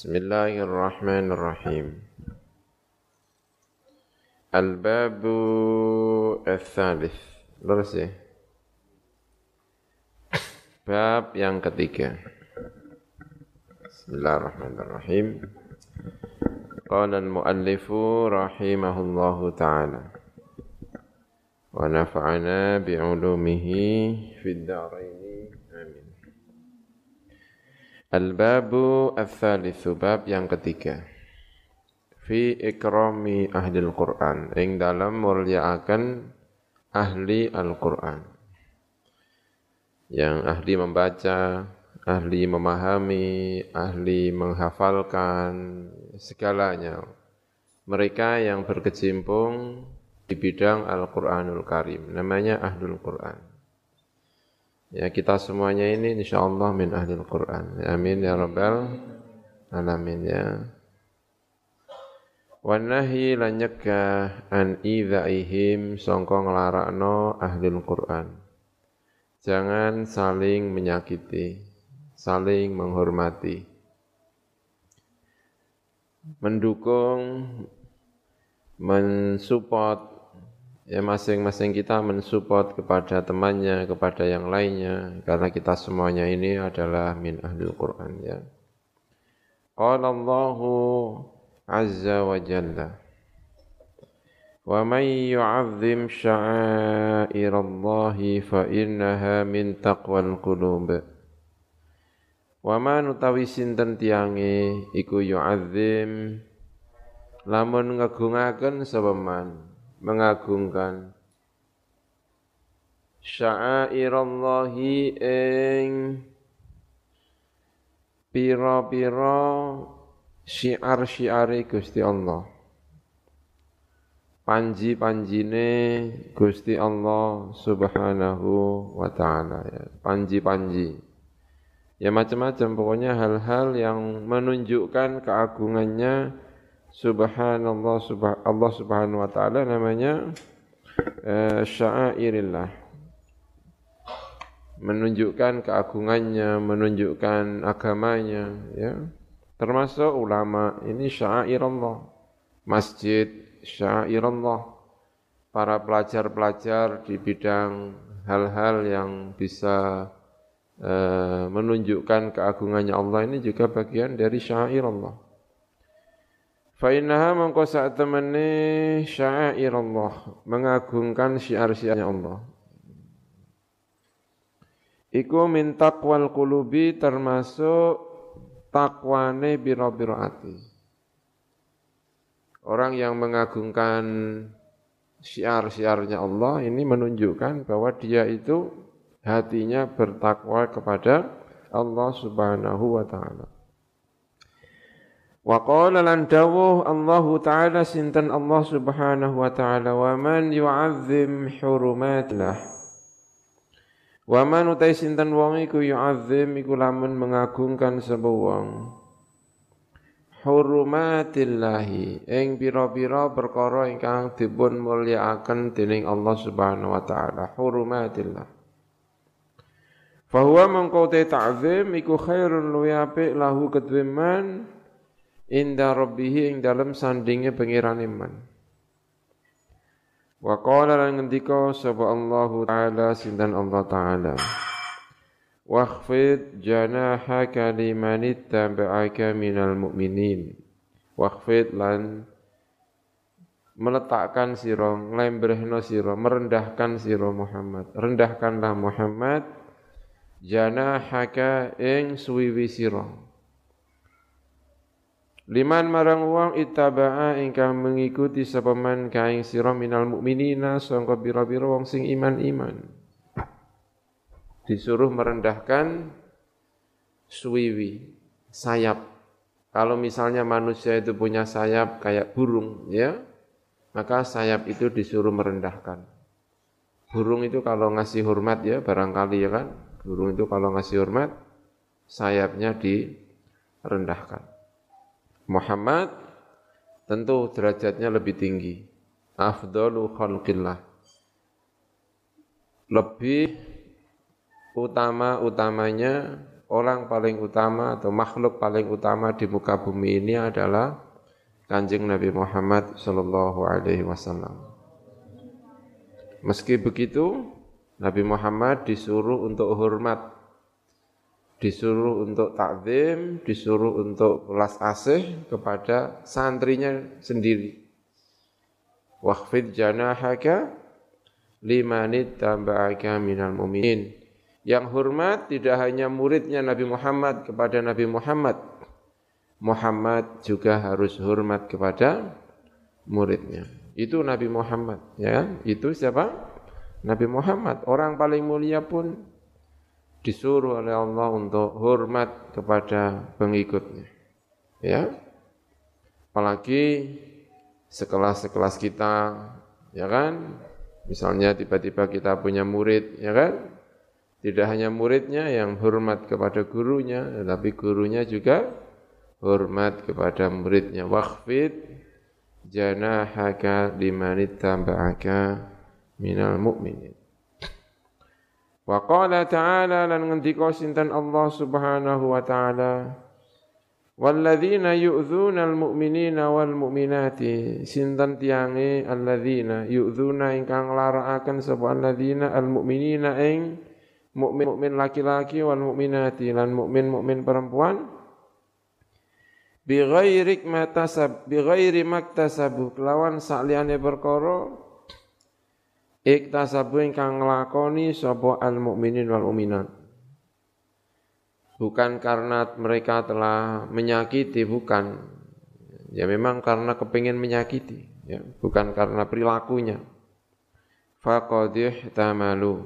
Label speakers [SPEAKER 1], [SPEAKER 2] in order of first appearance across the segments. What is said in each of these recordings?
[SPEAKER 1] بسم الله الرحمن الرحيم. الباب الثالث. درس باب yang بسم الله الرحمن الرحيم قال المؤلف رحمه الله تعالى ونفعنا بعلومه في الدارين Al-babu al-thalithu bab yang ketiga Fi ikrami ahli al-Qur'an Yang dalam muliakan ahli Al-Quran yang ahli membaca, ahli memahami, ahli menghafalkan segalanya. Mereka yang berkecimpung di bidang Al-Quranul Karim, namanya Ahlul Quran. Ya kita semuanya ini insya Allah min Ahlul Quran. Amin ya Rabbal Alamin ya. Wanahi lan nyegah an idzaihim sangka nglarakno ahli Quran. Jangan saling menyakiti, saling menghormati. Mendukung, mensupport ya masing-masing kita mensupport kepada temannya, kepada yang lainnya karena kita semuanya ini adalah min ahlul Quran ya. Qala Allahu azza wa jalla Wa man yu'azzim sya'airallahi fa innaha min taqwal qulub Wa man utawi sinten tiange iku yu'azzim lamun ngegungaken sebeman mengagungkan sya'airallahi ing pira-pira syiar-syiare Gusti Allah. Panji-panjine Gusti Allah Subhanahu wa taala ya. Panji-panji. Ya macam-macam pokoknya hal-hal yang menunjukkan keagungannya Subhanallah subhan Allah Subhanahu wa taala namanya uh, syairillah. Menunjukkan keagungannya, menunjukkan agamanya ya. Termasuk ulama ini syair Allah masjid syair Allah para pelajar-pelajar di bidang hal-hal yang bisa uh, menunjukkan keagungannya Allah ini juga bagian dari syair Allah Fa'innaha mengko saat temani syair Allah mengagungkan syiar-syiarnya Allah Iku min taqwal qulubi termasuk takwane biro-biro ati. Orang yang mengagungkan syiar-syiarnya Allah ini menunjukkan bahwa dia itu hatinya bertakwa kepada Allah Subhanahu wa taala. Wa qala lan dawuh Allah taala sinten Allah Subhanahu wa taala wa man yu'azzim hurumatillah. Wa man utai sinten wong iku yu'azzim iku lamun mengagungkan sapa wong. Hurumatillahi ing pira-pira perkara ingkang dipun mulyakaken dening Allah Subhanahu wa taala. Hurumatillah. Fahuwa mengkau te ta'zim iku khairun luwi apik lahu kedweman inda rabbih ing dalem sandinge pangeran iman Wa qala lan ngendika sapa Allah taala sinten Allah taala? Wakhfid janahaka liman ittaba'aka minal mu'minin. Wakhfid lan meletakkan sira nglembrehno sira merendahkan sira Muhammad. Rendahkanlah Muhammad janahaka ing suwiwi sira Liman marang wong ittaba'a ingkang mengikuti sapa man kaing sira minal mukminina sangka pira-pira wong sing iman-iman. Disuruh merendahkan suwiwi, sayap. Kalau misalnya manusia itu punya sayap kayak burung, ya, maka sayap itu disuruh merendahkan. Burung itu kalau ngasih hormat ya, barangkali ya kan, burung itu kalau ngasih hormat, sayapnya direndahkan. Muhammad tentu derajatnya lebih tinggi. Afdalu khalqillah. Lebih utama-utamanya orang paling utama atau makhluk paling utama di muka bumi ini adalah Kanjeng Nabi Muhammad sallallahu alaihi wasallam. Meski begitu, Nabi Muhammad disuruh untuk hormat, disuruh untuk takzim, disuruh untuk belas asih kepada santrinya sendiri. Waqfid janahaka limanit tamba'aka minal mu'minin. Yang hormat tidak hanya muridnya Nabi Muhammad kepada Nabi Muhammad, Muhammad juga harus hormat kepada muridnya. Itu Nabi Muhammad, ya. Itu siapa? Nabi Muhammad. Orang paling mulia pun disuruh oleh Allah untuk hormat kepada pengikutnya. Ya. Apalagi sekelas-sekelas kita, ya kan? Misalnya tiba-tiba kita punya murid, ya kan? Tidak hanya muridnya yang hormat kepada gurunya, tetapi gurunya juga hormat kepada muridnya waqfid janahaka limanit tamba'aka minal mu'minin wa qala ta'ala lan ngendika sinten Allah subhanahu wa ta'ala walladzina yu'dzuna almu'minina wal mu'minati sinten tiange alladzina yu'dzuna ingkang larakaken sapa alladzina? Almu'minina ing mukmin mukmin laki-laki wal mu'minati lan mukmin mukmin perempuan. Bi ghairi matasab bi ghairi maktasabu kelawan sakliyane perkara iktasabu ingkang nglakoni sapa al mukminin wal mu'minat. Bukan karena mereka telah menyakiti bukan. Ya memang karena kepingin menyakiti ya. Bukan karena perilakunya. Faqadih tamalu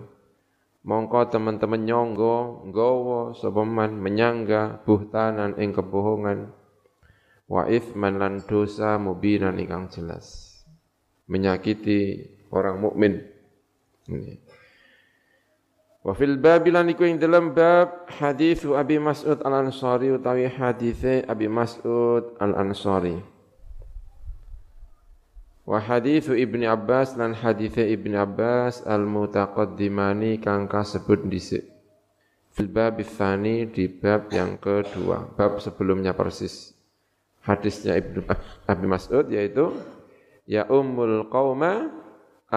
[SPEAKER 1] mongko teman-teman nyonggo nggawa sapa menyangga buhtanan ing kebohongan. Wa ithman lan dosa mubinan ingkang jelas. Menyakiti orang mukmin Wa fil bab lan iku ing dalam bab hadis Abi Mas'ud Al-Ansari utawi hadis Abi Mas'ud Al-Ansari. Wa hadis Ibnu Abbas lan hadis Ibnu Abbas al-mutaqaddimani kang kasebut dhisik. Fil bab tsani di bab yang kedua, bab sebelumnya persis hadisnya Ibnu Abi Mas'ud yaitu ya ummul qauma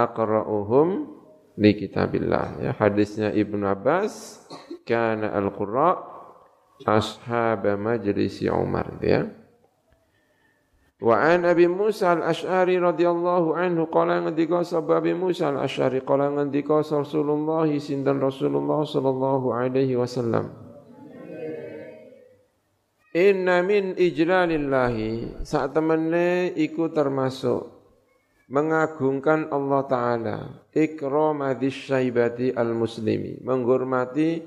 [SPEAKER 1] aqra'uhum li kitabillah. Ya hadisnya Ibnu Abbas kana al-qurra ashab majlisi Umar ya. Wa an Abi Musa al-Ash'ari radhiyallahu anhu qala ngendika sabab Abi Musa al-Ash'ari qala ngendika Rasulullah sinten Rasulullah sallallahu alaihi wasallam. Inna min ijlalillahi saat temene iku termasuk mengagungkan Allah Ta'ala. Ikromadis syaibati al-muslimi. Menghormati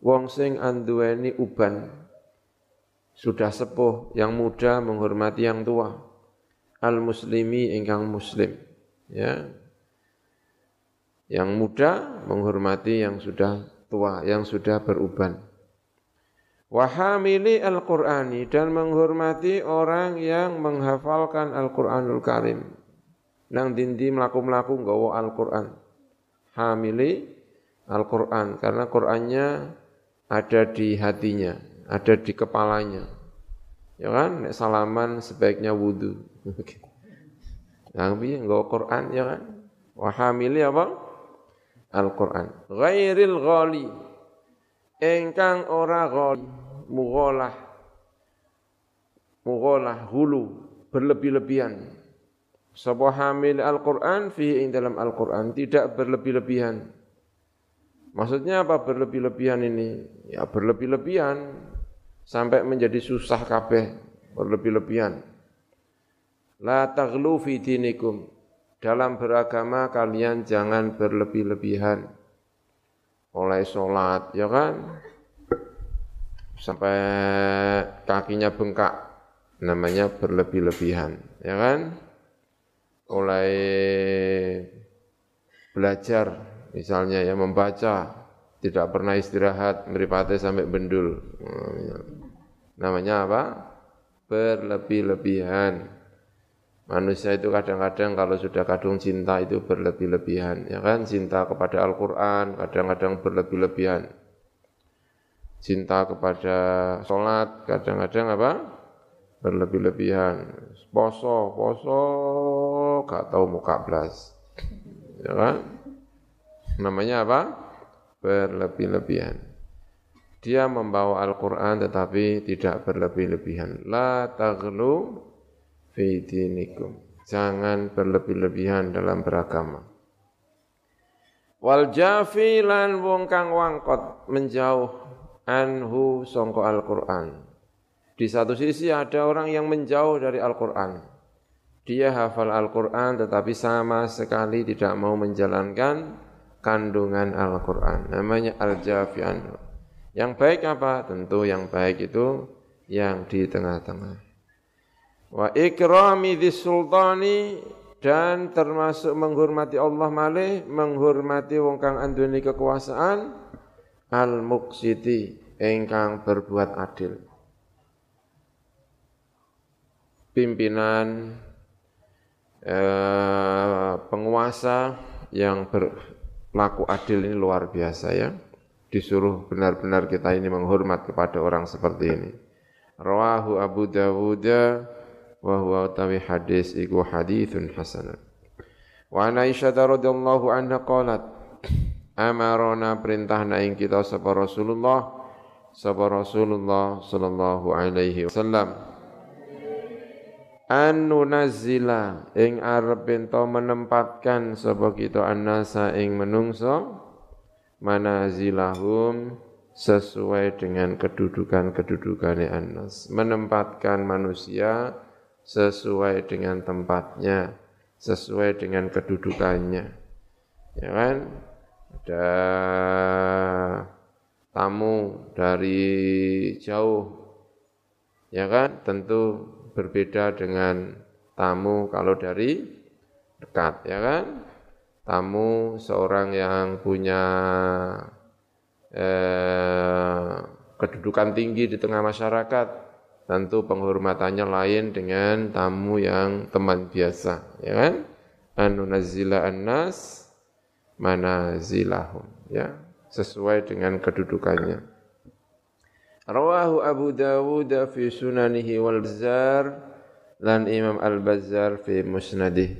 [SPEAKER 1] wong sing anduweni uban. Sudah sepuh yang muda menghormati yang tua. Al-muslimi ingkang muslim. Ya. Yang muda menghormati yang sudah tua yang sudah beruban. Wahamili Al-Qur'ani dan menghormati orang yang menghafalkan Al-Qur'anul Karim. Nang dindi melaku-melaku nggawa Al-Qur'an. Hamili Al-Qur'an karena Qur'annya ada di hatinya, ada di kepalanya. Ya kan, Nek salaman sebaiknya wudu. Yang piye nggawa Qur'an ya kan? Wahamili apa? Al-Qur'an. Ghairil ghali. Engkang ora ghali mughalah mughalah hulu berlebih-lebihan sebuah hamil Al-Quran fi ing dalam Al-Quran tidak berlebih-lebihan. Maksudnya apa berlebih-lebihan ini? Ya berlebih-lebihan sampai menjadi susah kabeh berlebih-lebihan. La taghlu fi dinikum. Dalam beragama kalian jangan berlebih-lebihan. Oleh sholat ya kan? Sampai kakinya bengkak namanya berlebih-lebihan ya kan mulai belajar misalnya ya membaca tidak pernah istirahat meripati sampai bendul. Namanya apa? Berlebih-lebihan. Manusia itu kadang-kadang kalau sudah kadung cinta itu berlebih-lebihan ya kan? Cinta kepada Al-Qur'an kadang-kadang berlebih-lebihan. Cinta kepada sholat, kadang-kadang apa? Berlebih-lebihan. Poso, poso, gak tahu muka belas. Ya kan? Namanya apa? Berlebih-lebihan. Dia membawa Al-Quran tetapi tidak berlebih-lebihan. La taghlu fi dinikum. Jangan berlebih-lebihan dalam beragama. Wal jafi lan wong kang wangkot menjauh anhu songko Al-Quran. Di satu sisi ada orang yang menjauh dari Al-Quran. Dia hafal Al-Quran tetapi sama sekali tidak mau menjalankan kandungan Al-Quran. Namanya Al-Jafi anhu. Yang baik apa? Tentu yang baik itu yang di tengah-tengah. Wa ikrami sultani dan termasuk menghormati Allah malih, menghormati wong kang anduni kekuasaan, al-muqsiti ingkang berbuat adil. Pimpinan eh, penguasa yang berlaku adil ini luar biasa ya. Disuruh benar-benar kita ini menghormat kepada orang seperti ini. Rawahu Abu Dawud wa huwa tawi hadis iku hadithun hasanun. Wa Aisyah radhiyallahu anha qalat amarona perintah ing kita sapa Rasulullah sapa Rasulullah sallallahu alaihi wasallam an nunazzila ing arep ento menempatkan sapa kita annasa ing menungso manazilahum sesuai dengan kedudukan-kedudukannya annas. Menempatkan manusia sesuai dengan tempatnya sesuai dengan kedudukannya. Ya kan? Ada tamu dari jauh. Ya kan? Tentu berbeda dengan tamu kalau dari dekat ya kan? Tamu seorang yang punya eh, kedudukan tinggi di tengah masyarakat tentu penghormatannya lain dengan tamu yang teman biasa ya kan? Anu nazila annas manazilahum ya? Sesuai dengan kedudukannya rawahu Abu Dawud fi sunanihi wal Bazzar lan Imam Al Bazzar fi musnadih.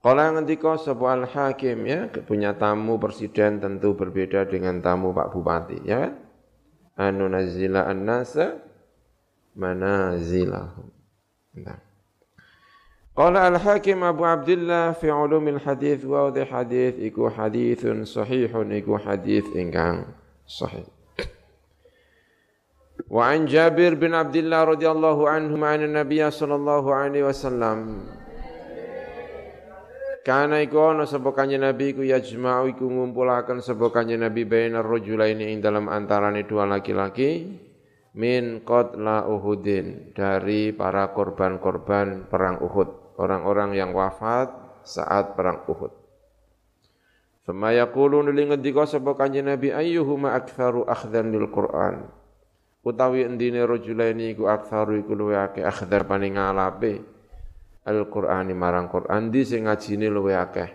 [SPEAKER 1] Kala ngendika sapa Al Hakim ya punya tamu presiden tentu berbeda dengan tamu Pak Bupati ya. Kan anu nazila an-nasa manazilahum. Nah Qala al-Hakim Abu Abdullah fi ulumil hadis wa hadis iku hadithun sahihun iku hadis ingkang sahih. Wa an Jabir bin Abdullah radhiyallahu anhu ma'an Nabi sallallahu alaihi wasallam Kana iku ana sapa kanjeng Nabi iku yajma'u iku ngumpulaken sapa kanjeng Nabi bainar rajulaini ing dalam antarane dua laki-laki min qatla Uhudin dari para korban-korban perang Uhud orang-orang yang wafat saat perang Uhud. Fama yaqulu nuli ngendika sapa kanjeng Nabi ayyuhuma aktsaru akhdhan lil Qur'an. Utawi endine rajulaini iku aktsaru iku luwe akeh akhdar paning ngalape Al-Qur'ani marang Qur'an di sing ngajine luwe akeh.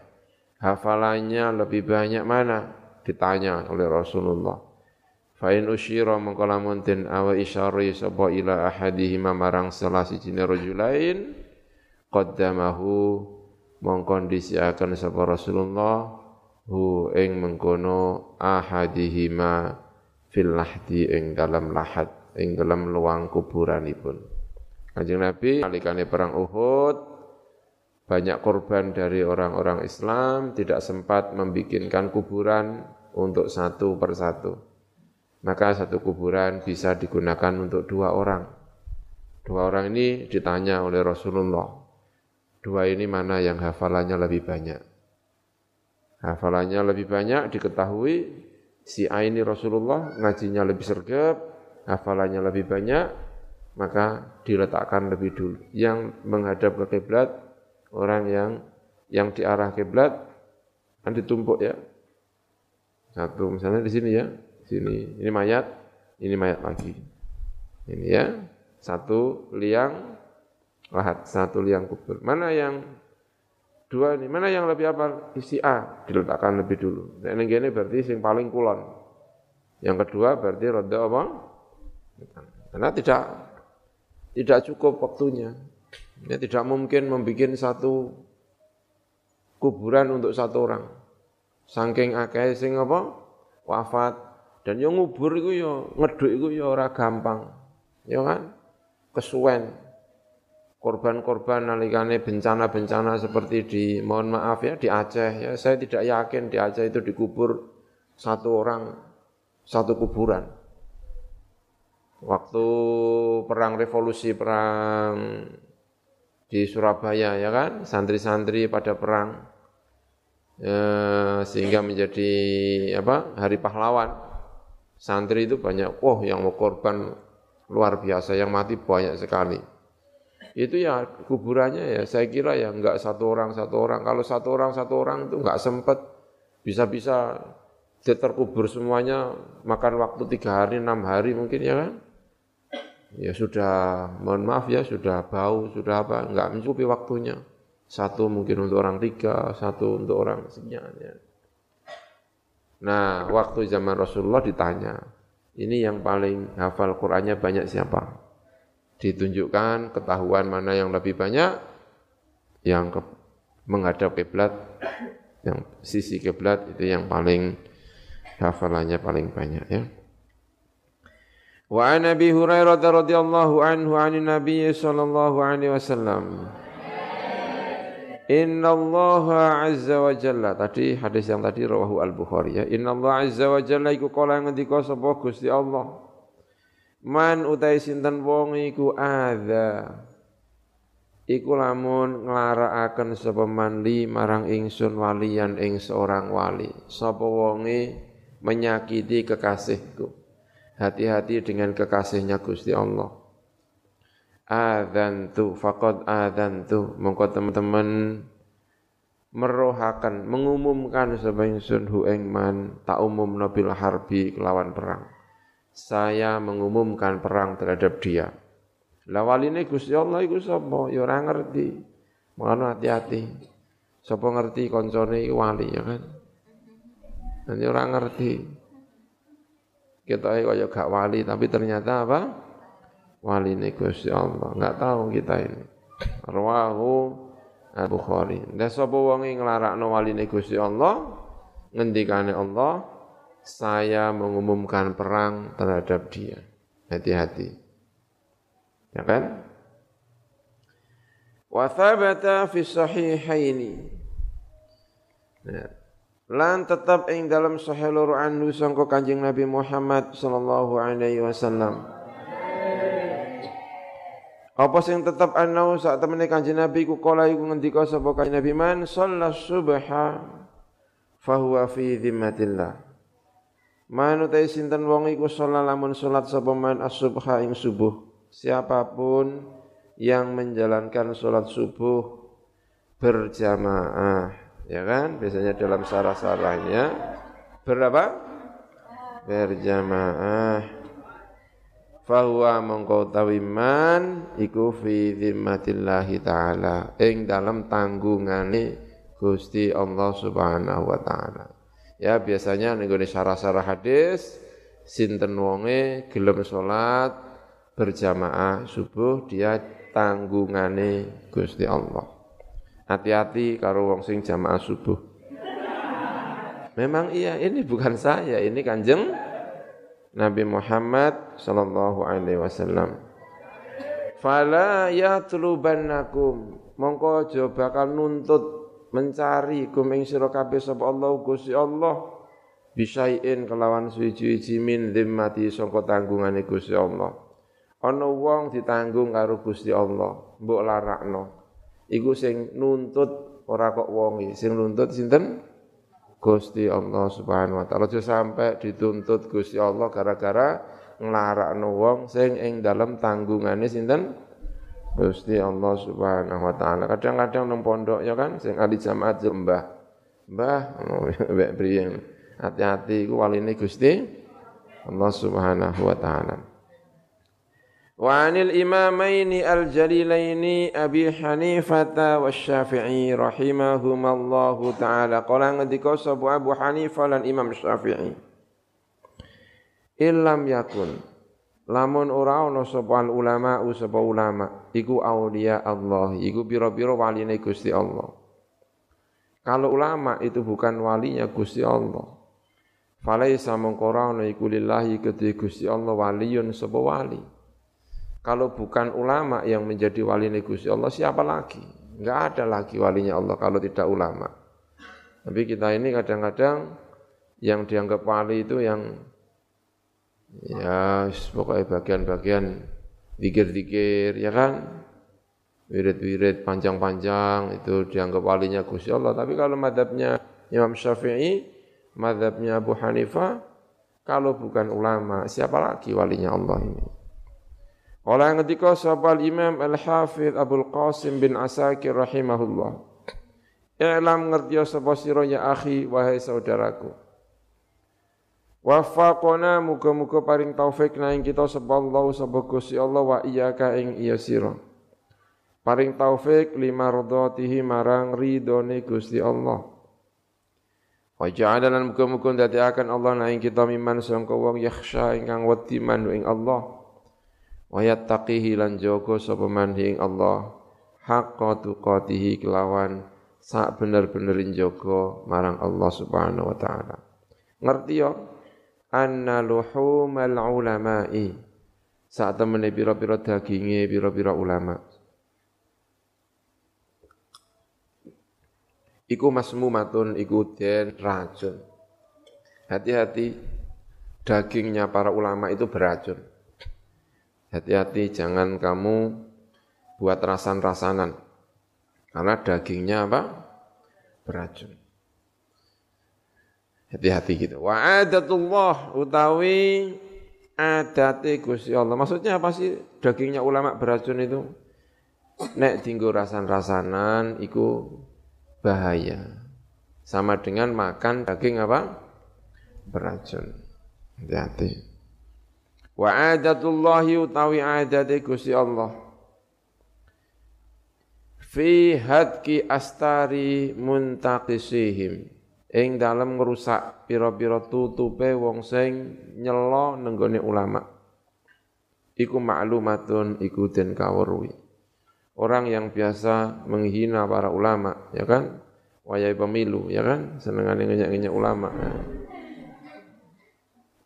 [SPEAKER 1] Hafalannya lebih banyak mana? Ditanya oleh Rasulullah. Fa in usyira mengko lamun den awa isyari sapa ila ahadihima marang salah sijine rajulain qaddamahu mengkondisiakan sapa Rasulullah hu ing mengkono ahadihima fil lahdi ing dalam lahat ing dalam luang kuburanipun Kanjeng Nabi alikane perang Uhud banyak korban dari orang-orang Islam tidak sempat membikinkan kuburan untuk satu persatu. Maka satu kuburan bisa digunakan untuk dua orang. Dua orang ini ditanya oleh Rasulullah, Dua ini mana yang hafalannya lebih banyak? Hafalannya lebih banyak diketahui si A ini Rasulullah ngajinya lebih sergap, hafalannya lebih banyak, maka diletakkan lebih dulu. Yang menghadap ke kiblat orang yang yang diarah kiblat kan ditumpuk ya. Satu misalnya di sini ya, sini ini mayat, ini mayat lagi. Ini ya, satu liang lahat satu liang kubur. Mana yang dua ini? Mana yang lebih apa? Isi A diletakkan lebih dulu. Nah, ini gini berarti sing paling kulon. Yang kedua berarti rada apa? Karena tidak tidak cukup waktunya. Ya, tidak mungkin membuat satu kuburan untuk satu orang. Saking akeh sing apa? Wafat dan yang ngubur itu ya ngeduk itu ya ora gampang. Ya kan? Kesuwen. Korban-korban nalikane bencana-bencana seperti di mohon maaf ya di Aceh ya saya tidak yakin di Aceh itu dikubur satu orang satu kuburan. Waktu perang revolusi perang di Surabaya ya kan, santri-santri pada perang ya, sehingga menjadi apa hari pahlawan. Santri itu banyak, oh yang mau korban luar biasa, yang mati banyak sekali. Itu ya kuburannya ya. Saya kira ya enggak satu orang satu orang. Kalau satu orang satu orang itu enggak sempat bisa-bisa terkubur semuanya makan waktu tiga hari enam hari mungkin ya kan? Ya sudah mohon maaf ya sudah bau sudah apa nggak mencukupi waktunya. Satu mungkin untuk orang tiga satu untuk orang sekian ya. nah waktu zaman Rasulullah ditanya ini yang paling hafal Qurannya banyak siapa ditunjukkan ketahuan mana yang lebih banyak yang ke, menghadap kiblat yang sisi kiblat itu yang paling hafalannya paling banyak ya. Wa an Abi Hurairah radhiyallahu anhu an Nabi sallallahu alaihi wasallam. Inna Allah azza wa jalla tadi hadis yang tadi rawahu Al Bukhari ya. Inna Allah azza wa jalla iku kala ngendika sapa Gusti Allah. Man utai sinten wong iku adza. Iku lamun nglarakaken sapa man li marang ingsun walian ing seorang wali. Sapa wonge menyakiti kekasihku. Hati-hati dengan kekasihnya Gusti Allah. Adzantu faqad adzantu mongko teman-teman merohakan mengumumkan sebagai sun hu man tak umum nabil harbi kelawan perang. Saya mengumumkan perang terhadap dia. Lah waline Gusti Allah iku sapa? Ya ora ngerti. Mulane hati-hati. Sapa ngerti koncone wali ya kan? Dan ora ngerti kita kaya gak wali tapi ternyata apa? Wali ini Gusti Allah. Enggak tahu kita ini. Rawahu Al-Bukhari. Dan sapa wong nglarakno waline Gusti Allah, ngendikane Allah, saya mengumumkan perang terhadap dia. Hati-hati. Ya kan? Wa thabata fi sahihaini. Nah, lan tetap ing dalam sahih loro anhu sangka Kanjeng Nabi Muhammad sallallahu alaihi wasallam. Apa sing tetap anau saat temene Kanjeng Nabi ku kala iku ngendika sapa Kanjeng Nabi man shallas subha fahuwa fi dhimmatillah. Man utai sinten wong iku sholat lamun sholat sapa man as-subha ing subuh. Siapa pun yang menjalankan sholat subuh berjamaah ya kan? Biasanya dalam sarah-sarahnya berapa? Berjamaah. Fahuwa mongko tawiman iku fi zimmatillahi ta'ala. Ing dalam tanggungane Gusti Allah Subhanahu wa taala. Ya biasanya ning sarah-sarah hadis sinten wonge gelem salat berjamaah subuh dia tanggungane Gusti Allah. Hati-hati karo wong sing jamaah subuh. Memang iya, ini bukan saya, ini kanjeng Nabi Muhammad sallallahu alaihi wasallam. Fala yatlubannakum mongko aja bakal nuntut mencari kum ing sira kabeh sapa Allah Gusti Allah. Bisain kelawan suci-suci min zimmati sangka tanggungane Gusti Allah. Ana wong ditanggung karo Gusti Allah, mbok larakno. Iku sing nuntut ora kok wongi sing nuntut sinten? Gusti Allah Subhanahu wa taala. Aja sampai dituntut Gusti Allah gara-gara nglarakno wong sing ing dalam tanggungane sinten Gusti Allah Subhanahu wa taala. Kadang-kadang nang pondok ya kan sing ahli jamaat yo Mbah. Mbah ya, mbek priye. Hati-hati iku waline Gusti Allah Subhanahu wa taala. Wa anil imamaini al-jalilaini Abi Hanifah wa Syafi'i rahimahumallahu taala. Qala ngendika sapa Abu Hanifah lan Imam Syafi'i. Illam yakun lamun ora ana sapa ulama sapa ulama' iku aulia Allah iku pira-pira waline Gusti Allah. Kalau ulama itu bukan walinya Gusti Allah. Falaisa mengkora ana iku lillahi kedhe Gusti Allah waliyun sapa wali. Kalau bukan ulama yang menjadi wali Gusti Allah siapa lagi? Enggak ada lagi walinya Allah kalau tidak ulama. Tapi kita ini kadang-kadang yang dianggap wali itu yang ya pokoknya bagian-bagian dikir-dikir ya kan? Wirid-wirid panjang-panjang itu dianggap walinya Gusti Allah. Tapi kalau madhabnya Imam Syafi'i madhabnya Abu Hanifah kalau bukan ulama siapa lagi walinya Allah ini? Oleh yang ketika sahabat Imam Al-Hafidh Abdul Qasim bin Asakir rahimahullah. I'lam ngerti sapa sira ya akhi wahai saudaraku Wafaqona muga-muga paring taufik na ing kita sapa Allah Allah wa iyyaka ing iya sira. Paring taufik lima ridhatihi marang ridhone Gusti Allah. Wa ja'ala lan muga-muga ndadekaken Allah na ing kita miman sangka wong yakhsha ingkang wedi mandu ing Allah. Wa yattaqihi lan jaga sapa ing Allah. Haqqa tuqatihi kelawan sak bener-bener jaga marang Allah Subhanahu wa taala. Ngerti ya? Anna luhumal ulama'i. Saat temene pira-pira daginge pira-pira ulama. Iku masmumatun iku den racun. Hati-hati dagingnya para ulama itu beracun. Hati-hati jangan kamu buat rasan-rasanan. Karena dagingnya apa? Beracun Hati-hati gitu. Wa adatullah utawi adate Gusti Allah. Maksudnya apa sih dagingnya ulama beracun itu? Nek tinggu rasan-rasanan iku bahaya. Sama dengan makan daging apa? Beracun. Hati-hati. Wa adatullahi utawi adate Gusti Allah. Fi hadki astari muntaqisihim ing dalam ngerusak pira-pira tutupe wong sing nyelo nenggone ulama. Iku maklumatun iku den kawruhi orang yang biasa menghina para ulama ya kan? Wayai pemilu ya kan? Senengane ngenyek-ngenyek ulama.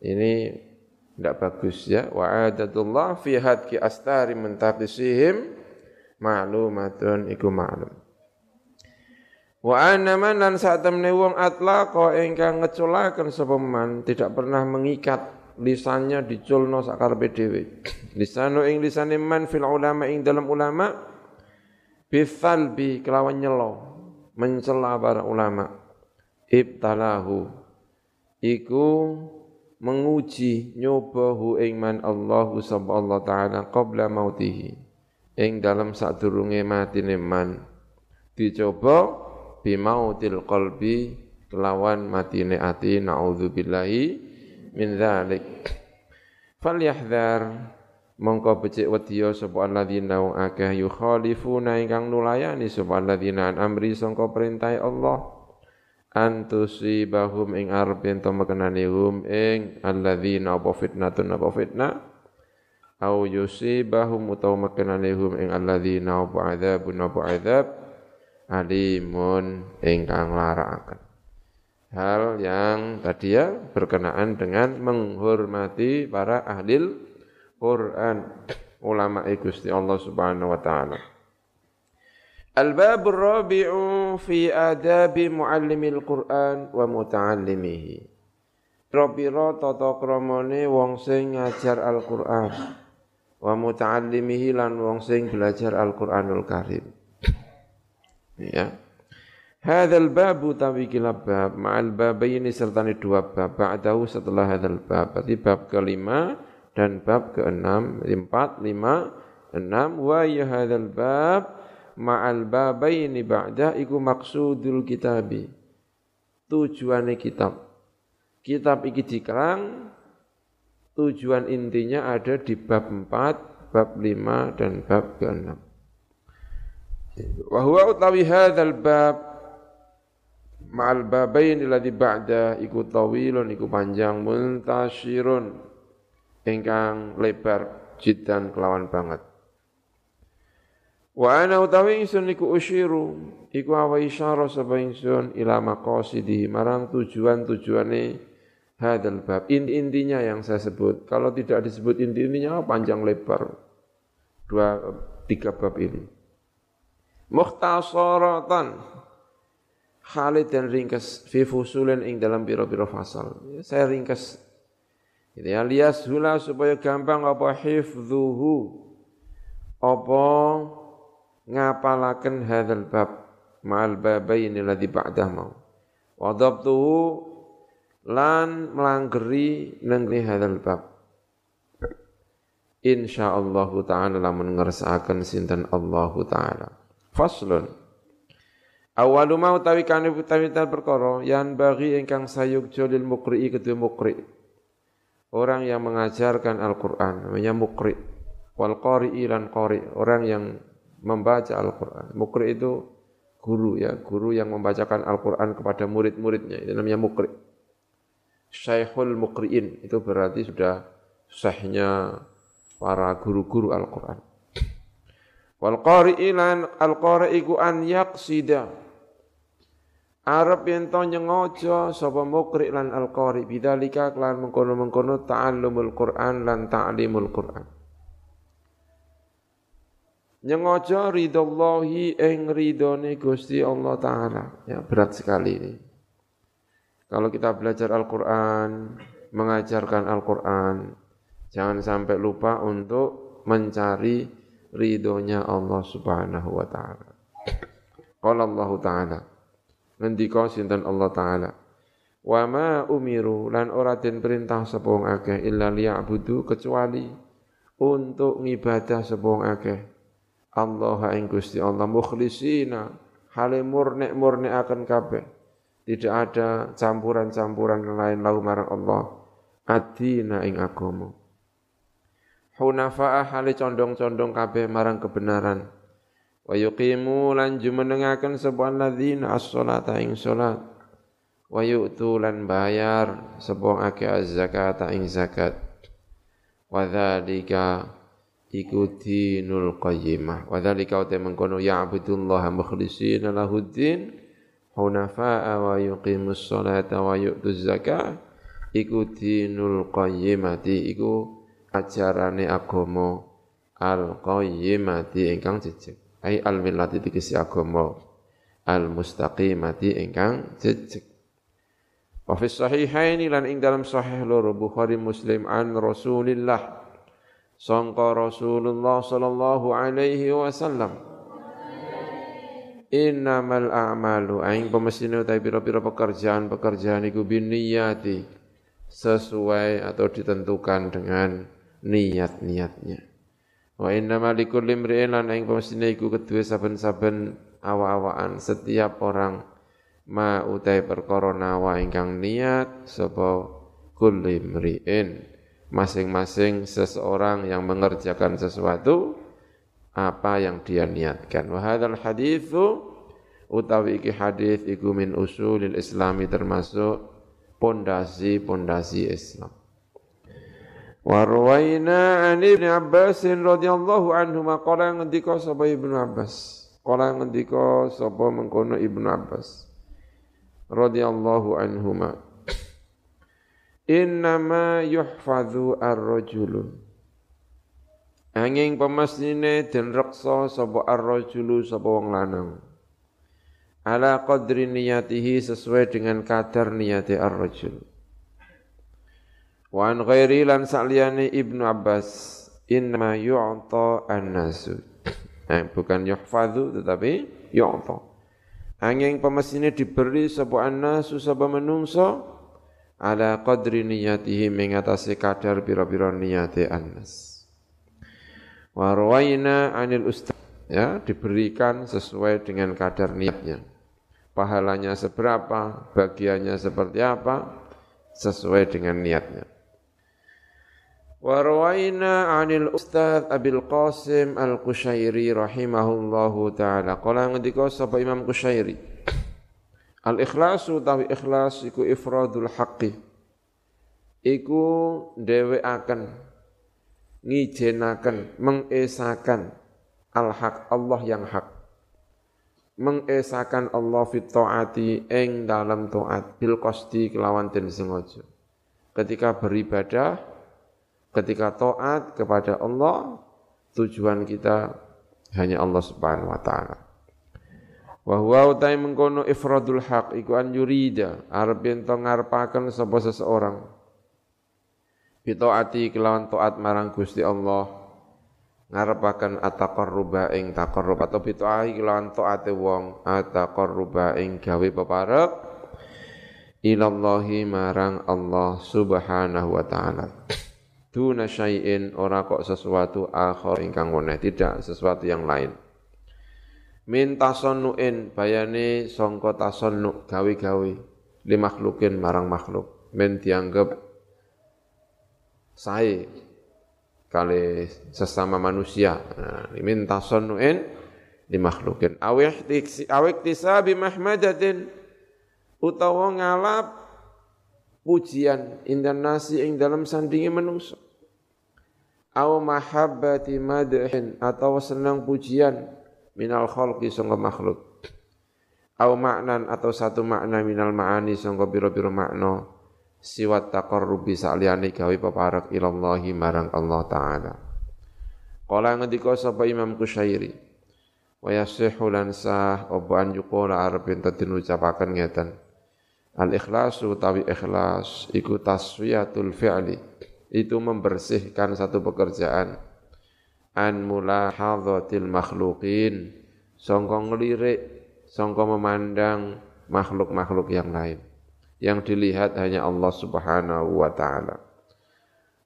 [SPEAKER 1] Ini tidak bagus ya. Wa adatullah fi hadki astari mentaqisihim maklumatun iku maklum Wa ana man lan saat temne wong atlaqa ingkang ngeculaken sapa man tidak pernah mengikat lisannya diculno sakarepe dhewe. Lisanu ing lisane man fil ulama ing dalam ulama bi kelawan nyelo mencela para ulama ibtalahu iku menguji nyobahu ing man Allah subhanahu taala qabla mautihi ing dalam sadurunge matine man dicoba bimautil qalbi kelawan matine ati naudzubillahi min dzalik falyahdhar mongko becik wedya sapa alladzina wa akeh yukhalifuna ingkang nulayani sapa alladzina an amri sangka perintah Allah. Antusibahum ing arep ento mekenane hum ing alladzina apa fitnatun apa fitnah. Au yusibahum utawa mekenane hum ing alladzina apa adzabun apa adzab alimun ingkang larakaken. Hal yang tadi ya berkenaan dengan menghormati para ahli Quran, ulama Gusti Allah Subhanahu wa taala. Al-bab rabi'u fi adabi muallimil Quran wa muta'allimihi. Robiro tata kramane wong sing ngajar Al-Qur'an wa muta'allimihi lan wong sing belajar Al-Qur'anul Karim. Ya. Hadzal babu tawi bab ma'al babaini serta dua bab ba'dahu setelah hadzal bab. Berarti bab kelima dan bab keenam, empat, lima, enam. Wa ya hadzal bab ma'al babaini ba'da iku maksudul kitabi. Tujuannya kitab. Kitab iki dikerang tujuan intinya ada di bab empat, bab lima, dan bab keenam. Wa huwa utawi hadzal bab ma'al babain alladhi ba'da iku tawilun iku panjang muntasyirun ingkang lebar jiddan kelawan banget Wa ana utawi ingsun iku usyiru iku awa isyara sapa ingsun ila maqasidihi marang tujuan-tujuane hadal bab. Inti-intinya yang saya sebut. Kalau tidak disebut inti-intinya panjang lebar. Dua tiga bab ini. Mukhtasaratan. Khalid dan ringkas fi fusulin ing dalam biro-biro fasal. Saya ringkas. Gitu ya, lias hula supaya gampang apa hifdhuhu. Apa ngapalaken hadzal bab ma'al babaini ladzi ba'dah mau? Wa dhabtuhu lan melanggeri nengri hadzal bab. Insyaallah taala lamun ngersakaken sinten Allah taala faslun Awalu mau tawi kane utawi perkara yang bagi ingkang sayuk jolil mukri kedua mukri. Orang yang mengajarkan Al-Qur'an namanya mukri. Wal qari'i lan qari, orang yang membaca Al-Quran. Mukri itu guru ya, guru yang membacakan Al-Quran kepada murid-muridnya. Itu namanya mukri. Syekhul mukriin itu berarti sudah syekhnya para guru-guru Al-Quran. Wal qari'ilan al-qari'iku an yaqsida Arab yang to nyengojo sapa mukri lan al-qari bidzalika kelan mengkono-mengkono ta'allumul Qur'an lan ta'limul Qur'an nyengojo ridallahi ing ridone Gusti Allah taala. Ya, berat sekali ini. Kalau kita belajar Al-Qur'an, mengajarkan Al-Qur'an, jangan sampai lupa untuk mencari ridhonya Allah Subhanahu wa taala. Qala Allah taala. Ngendika sinten Allah taala. Wa ma umiru lan ora den perintah sapa wong akeh illa liya'budu kecuali untuk ngibadah sapa wong akeh Allah ing Gusti Allah mukhlisina hale murni murni akan kabeh tidak ada campuran-campuran lain lahu marang Allah adina ing agama hunafa'a hale condong-condong kabeh marang kebenaran. Wa yuqimu lan jumenengaken sebuah ladzina as-salata ing salat. Wa yu'tu lan bayar sebuah ake az-zakata ing zakat. Wa dzalika iku dinul qayyimah. Wa dzalika uta mengkono ya'budullaha mukhlishina lahuddin. Hunafa'a wa yuqimus salata wa yu'tuz zakah iku dinul qayyimati. Iku ajarane agama al qayyimati ingkang jejeg. Ai al millati dikisi agama al mustaqimati ingkang jejeg. Wa fi sahihaini lan ing dalam sahih loro Bukhari Muslim an Rasulillah. Sangka Rasulullah sallallahu alaihi wasallam. Innamal a'malu aing pemesine utawi pira-pira pekerjaan-pekerjaan iku binniyati sesuai atau ditentukan dengan niat-niatnya wa innamal likulli imri'in lan aing pemesine iku kedue saben-saben awa-awaan setiap orang ma utai perkara nawa ingkang niat sapa kulli imri'in masing-masing seseorang yang mengerjakan sesuatu apa yang dia niatkan. Wa hadzal haditsu utawi iki hadis iku min usulil islami termasuk pondasi-pondasi Islam. Wa rawaina an Ibnu Abbas radhiyallahu anhu maqala ngendika sapa Ibnu Abbas. Qala ngendika sapa mengkono Ibnu Abbas radhiyallahu anhuma. Innama yuhfadhu ar-rajulu. Angin pemastine den reksa sapa ar-rajulu sapa wong lanang. Ala qadri niyatihi sesuai dengan kadar niyati ar-rajul wa an ghairi lan saliyane Ibnu Abbas innama yu'ta an-nasu eh, bukan yuhfadhu tetapi yu'ta angin pemastine diberi sapa an-nasu sapa menungso ala qadri niyatihi mengatasi kadar pira-pira niyati annas. Wa anil ustaz ya diberikan sesuai dengan kadar niatnya. Pahalanya seberapa, bagiannya seperti apa, sesuai dengan niatnya. Wa rawaina anil ustaz Abil Qasim Al-Qushairi rahimahullahu taala. Qala ngendika sapa Imam Qushairi Al ikhlasu tawi ikhlas iku ifradul haqqi. Iku akan ngijenaken mengesakan al-haq Allah yang hak mengesakan Allah fit taati ing dalam taat bil qasdi kelawan den sengaja ketika beribadah ketika taat kepada Allah tujuan kita hanya Allah Subhanahu wa taala wa huwa utai mengkono ifradul haq iku an yurida arep ento ngarepaken sapa seseorang bitaati kelawan taat marang Gusti Allah ngarepaken ataqarruba ing taqarrub atau bitahi kelawan taate wong ataqarruba ing gawe peparek ilallahi marang Allah Subhanahu wa taala. Duna syai'in ora kok sesuatu akhir ingkang weneh, tidak sesuatu yang lain. Min tasonnuin bayane sangka tasonnu gawe-gawe li makhlukin marang makhluk. Men dianggap sae kali sesama manusia. Nah, min tasonnuin di makhlukin. Awih awik tisabi mahmadatin utawa ngalap pujian indan nasi ing dalam sandingi menungso. Aw mahabbati madhin atau senang pujian minal khalqi sangka makhluk. Aw maknan atau satu makna minal ma'ani sangka biro-biro makna siwat taqarrubi sa'liyane gawe peparek ilallahi marang Allah taala. Kala ngendika sapa Imam Kusyairi wa yasihu lan sah apa an yuqala arep enten diucapaken ngeten. Al ikhlasu tawi ikhlas iku taswiyatul fi'li itu membersihkan satu pekerjaan. An mulahadhatil makhluqin. Sangka ngelirik sangka memandang makhluk-makhluk yang lain. Yang dilihat hanya Allah Subhanahu wa taala.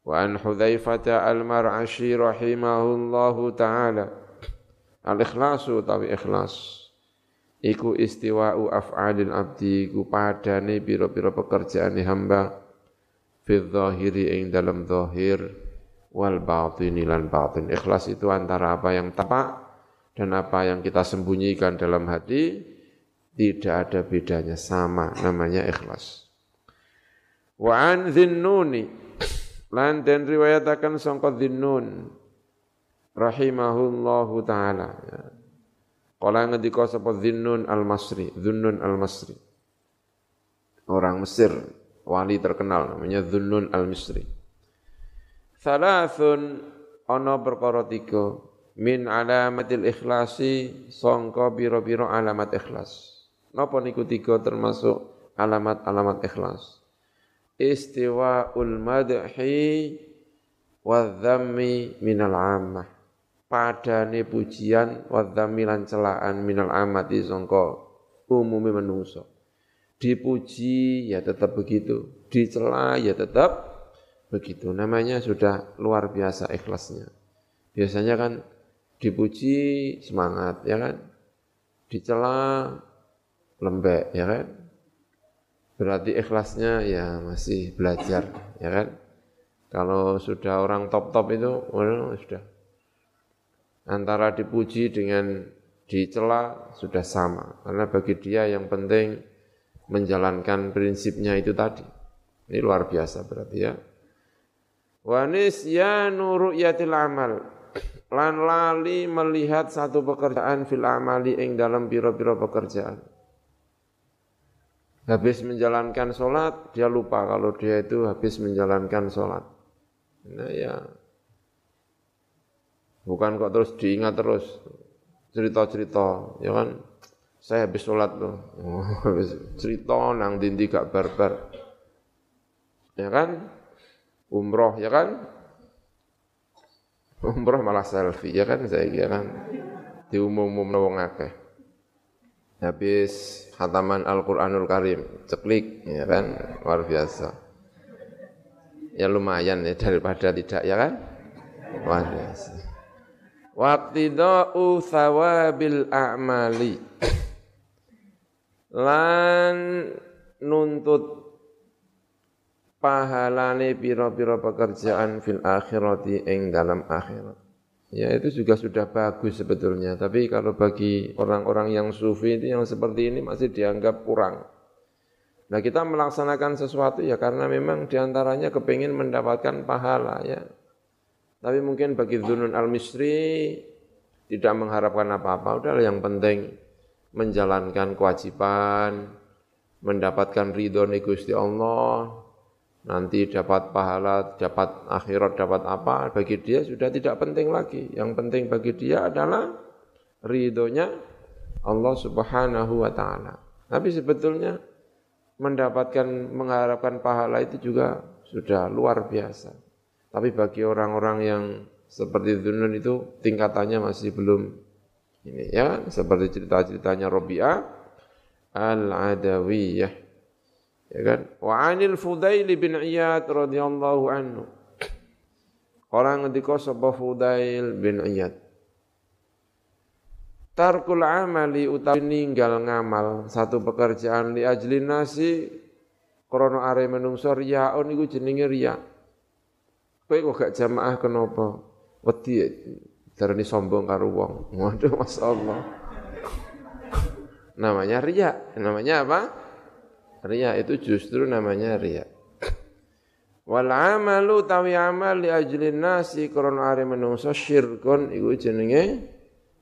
[SPEAKER 1] Wa an Hudzaifah al-Mar'ashi rahimahullahu taala. Al-ikhlasu tawi ikhlas. Iku istiwa'u af'alil abdi. Iku padane pira-pira pekerjaan hamba fi dhahiri ing dalam zahir wal batini lan batin ikhlas itu antara apa yang tampak dan apa yang kita sembunyikan dalam hati tidak ada bedanya sama namanya ikhlas. Wa an dhinnuni lan den riwayatakan sangka dhinnun rahimahullahu taala. Ya. Kala ngendika sapa Dhinnun al-Masri, Dhunnun al-Masri. Orang Mesir, wali terkenal namanya Dhunnun al-Misri. Thalathun ana perkara tiga min alamatil ikhlasi sangka biro-biro alamat ikhlas. Napa niku tiga termasuk alamat-alamat ikhlas? Istiwa'ul madhi wa dhammi minal ammah. Padane pujian wa dhammi lan celaan minal amati sangka umumi menungso. Dipuji ya tetap begitu, dicela ya tetap begitu. Namanya sudah luar biasa ikhlasnya. Biasanya kan dipuji semangat ya kan. Dicela lembek ya kan berarti ikhlasnya ya masih belajar ya kan kalau sudah orang top-top itu oh, sudah antara dipuji dengan dicela sudah sama karena bagi dia yang penting menjalankan prinsipnya itu tadi. Ini luar biasa berarti ya. Wanis ya nuru'yatil amal. Lan lali melihat satu pekerjaan fil amali ing dalam biro-biro pekerjaan. Habis menjalankan sholat, dia lupa kalau dia itu habis menjalankan sholat. Nah ya, bukan kok terus diingat terus cerita-cerita, ya kan? Saya habis sholat tuh, cerita nang dindi gak barbar, ya kan? Umroh, ya kan? Umroh malah selfie, ya kan? Saya kira kan diumum-umum wong akeh habis hataman Al-Qur'anul Karim, ceklik ya kan, luar biasa. Ya lumayan ya daripada tidak ya kan? Luar biasa. Waqtida'u thawabil a'mali. Lan nuntut pahalane pira-pira pekerjaan fil akhirati ing dalam akhirat. Ya itu juga sudah bagus sebetulnya. Tapi kalau bagi orang-orang yang sufi itu yang seperti ini masih dianggap kurang. Nah kita melaksanakan sesuatu ya karena memang di antaranya kepingin mendapatkan pahala ya. Tapi mungkin bagi Dunun al-Misri tidak mengharapkan apa-apa, udah yang penting menjalankan kewajiban, mendapatkan ridho Gusti Allah, nanti dapat pahala, dapat akhirat, dapat apa, bagi dia sudah tidak penting lagi. Yang penting bagi dia adalah ridhonya Allah subhanahu wa ta'ala. Tapi sebetulnya mendapatkan, mengharapkan pahala itu juga sudah luar biasa. Tapi bagi orang-orang yang seperti Dunun itu tingkatannya masih belum ini ya, seperti cerita-ceritanya Robi'ah Al-Adawiyah. Ya kan? Wa anil Fudail bin Iyad radhiyallahu anhu. Orang ngendika sapa Fudail bin Iyad. Tarkul amali utawi ninggal ngamal satu pekerjaan li ajli nasi krana are menungso riyaun iku jenenge riya. Kowe kok gak jamaah kenapa? Wedi darani sombong karo wong. Waduh masyaallah. namanya riya. Namanya apa? Riya itu justru namanya riya. Wal amalu tawi amal li ajli nasi krana are menungso syirkun iku jenenge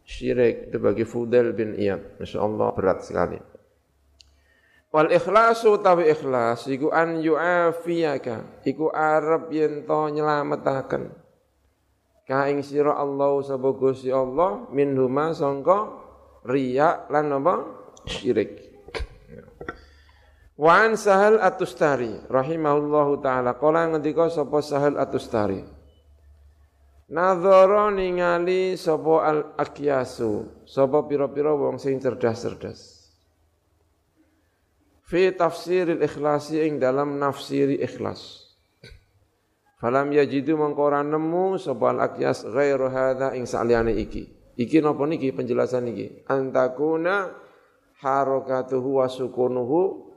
[SPEAKER 1] syirik itu bagi Fudel bin Iyad. Masya Allah berat sekali. Wal ikhlasu tawi ikhlas iku an yu'afiyaka iku arab yen to nyelametaken ka ing sira Allah sapa Gusti Allah minhuma sangka riya lan apa syirik Wa an Sahal Atustari rahimahullahu taala kala ngendika sapa Sahal Atustari Nadhara ningali sapa al akyasu, sapa pira-pira wong sing cerdas-cerdas. Fi tafsiril ikhlasi ing dalam nafsiri ikhlas. Falam yajidu mangkora nemu sapa al akyas ghairu hadza ing saliyane iki. Iki napa niki penjelasan iki? Antakuna harakatuhu wa sukunuhu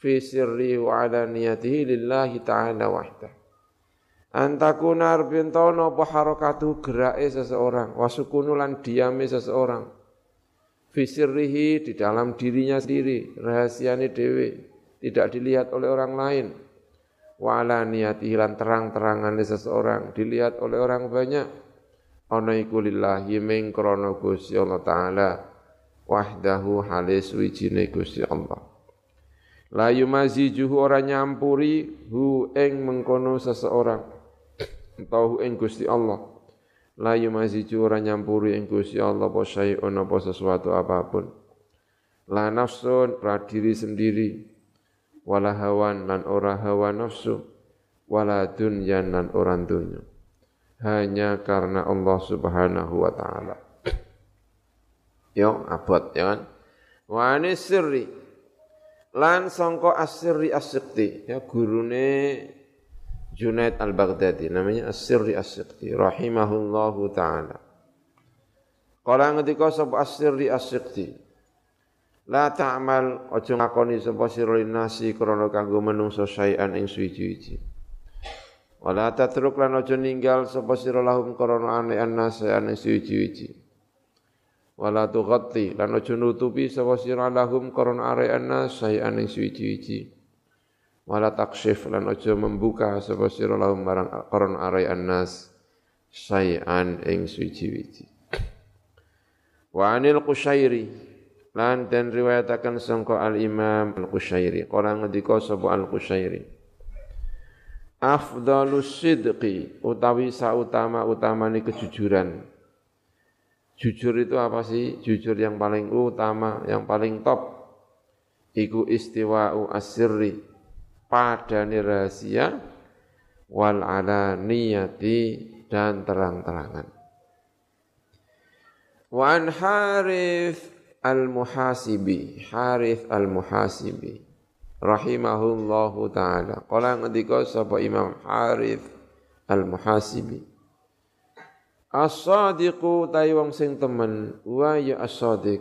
[SPEAKER 1] fi sirri wa alaniyatihi lillahi ta'ala wahdah Antakunar bintono apa harakatu gerake seseorang, wasukunu lan diame seseorang. Fisirrihi di dalam dirinya sendiri, rahasiane dewe, tidak dilihat oleh orang lain. Wa ala niyatihi lan terang-terangan seseorang, dilihat oleh orang banyak. Ana iku lillahi ming krana Gusti Allah taala. Wahdahu halis wijine Gusti Allah. La yumazijuhu ora nyampuri hu ing mengkono seseorang. Tahu ing Gusti Allah. La yumaziju ora nyampuri ing Gusti Allah apa syai'un apa sesuatu apa pun. La nafsun ra diri sendiri wala hawan lan ora hawa nafsu. Wala dunyan lan ora dunya. Hanya karena Allah Subhanahu wa taala. Yo abot ya kan? Wa sirri. Lan sangka asirri asyikti ya gurune Junaid al-Baghdadi namanya As-Sirri rahimahullahu taala. Kala ngendika sapa As-Sirri La ta'mal aja ngakoni sapa sira nasi krana kanggo menungso sayan ing suwi-wiji. Wala tatruk lan aja ninggal sapa sira lahum krana ane annas ing suwi-wiji. Wala tughatti lan aja nutupi sapa sira lahum krana are annas sayan ing suwi-wiji wala taksyif lan aja membuka sapa sira lahum marang qaron arai annas syai'an ing suci-wici wa anil qusyairi lan den riwayataken sangka al imam al qusyairi qala ngendika sapa al qusyairi afdalus sidqi utawi sautama utamane kejujuran. Jujur itu apa sih? Jujur yang paling utama yang paling top. Iku istiwa'u asirri padane rahasia wal alaniyati dan terang-terangan. Wa an Harith al-Muhasibi, Harith al-Muhasibi rahimahullahu taala. Kala ngendika sapa Imam Harith al-Muhasibi. As-sadiqu ta'i wong sing temen, wa ya as-sadiq.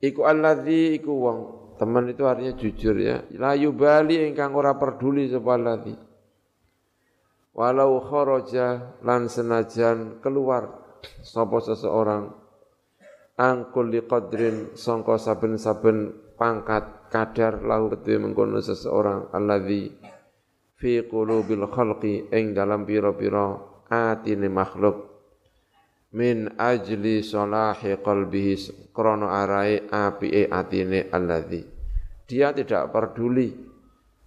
[SPEAKER 1] Iku alladzi iku wong Teman itu artinya jujur ya. La yubali ingkang ora peduli sapa lati. Walau kharaja lan senajan keluar sapa seseorang angkul liqadrin sangka saben-saben pangkat kadar lahu kedue mengkono seseorang alladzi fi qulubil khalqi ing dalam pira-pira atine makhluk. Min ajli salahi qalbihi krono arai apike atine alladzi dia tidak peduli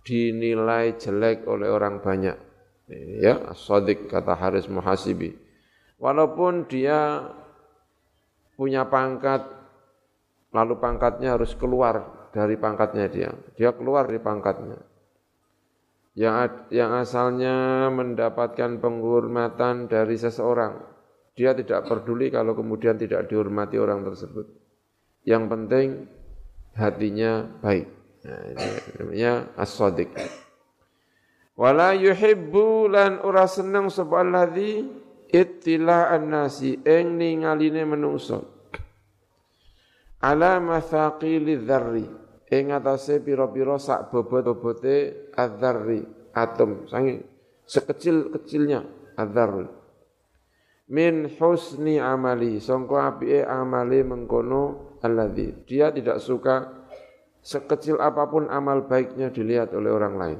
[SPEAKER 1] dinilai jelek oleh orang banyak. Ya sodik kata Haris Muhasibi. Walaupun dia punya pangkat lalu pangkatnya harus keluar dari pangkatnya dia dia keluar dari pangkatnya yang yang asalnya mendapatkan penghormatan dari seseorang, dia tidak peduli kalau kemudian tidak dihormati orang tersebut. Yang penting hatinya baik. Nah, namanya as-sadiq. Wala yuhibbu lan ora seneng sapa alladzi ittila'an nasi ing ningaline menungso. Ala mathaqili dzarri ing atase pira-pira sak bobot-bobote adzarri atom sange sekecil-kecilnya adzarri min husni amali sangka apike amali mengkono alladzi. Dia tidak suka sekecil apa pun amal baiknya dilihat oleh orang lain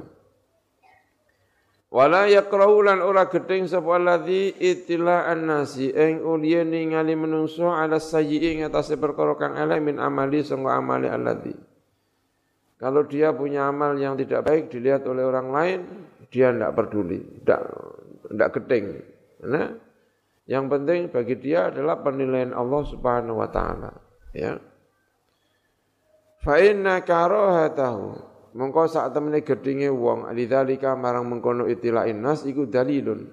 [SPEAKER 1] Wala yakrahu lan ora gedeng sapa alladzi ittila'an nasi ing uliye ningali menungso ala sayyi'i ing atase perkara kang elek min amali sangka amali alladzi kalau dia punya amal yang tidak baik dilihat oleh orang lain, dia tidak peduli, tidak tidak keting. Nah, yang penting bagi dia adalah penilaian Allah Subhanahu wa taala, ya. Fa inna karahatahu mongko sak temene gedinge wong alidzalika marang mengkono itilain nas iku dalilun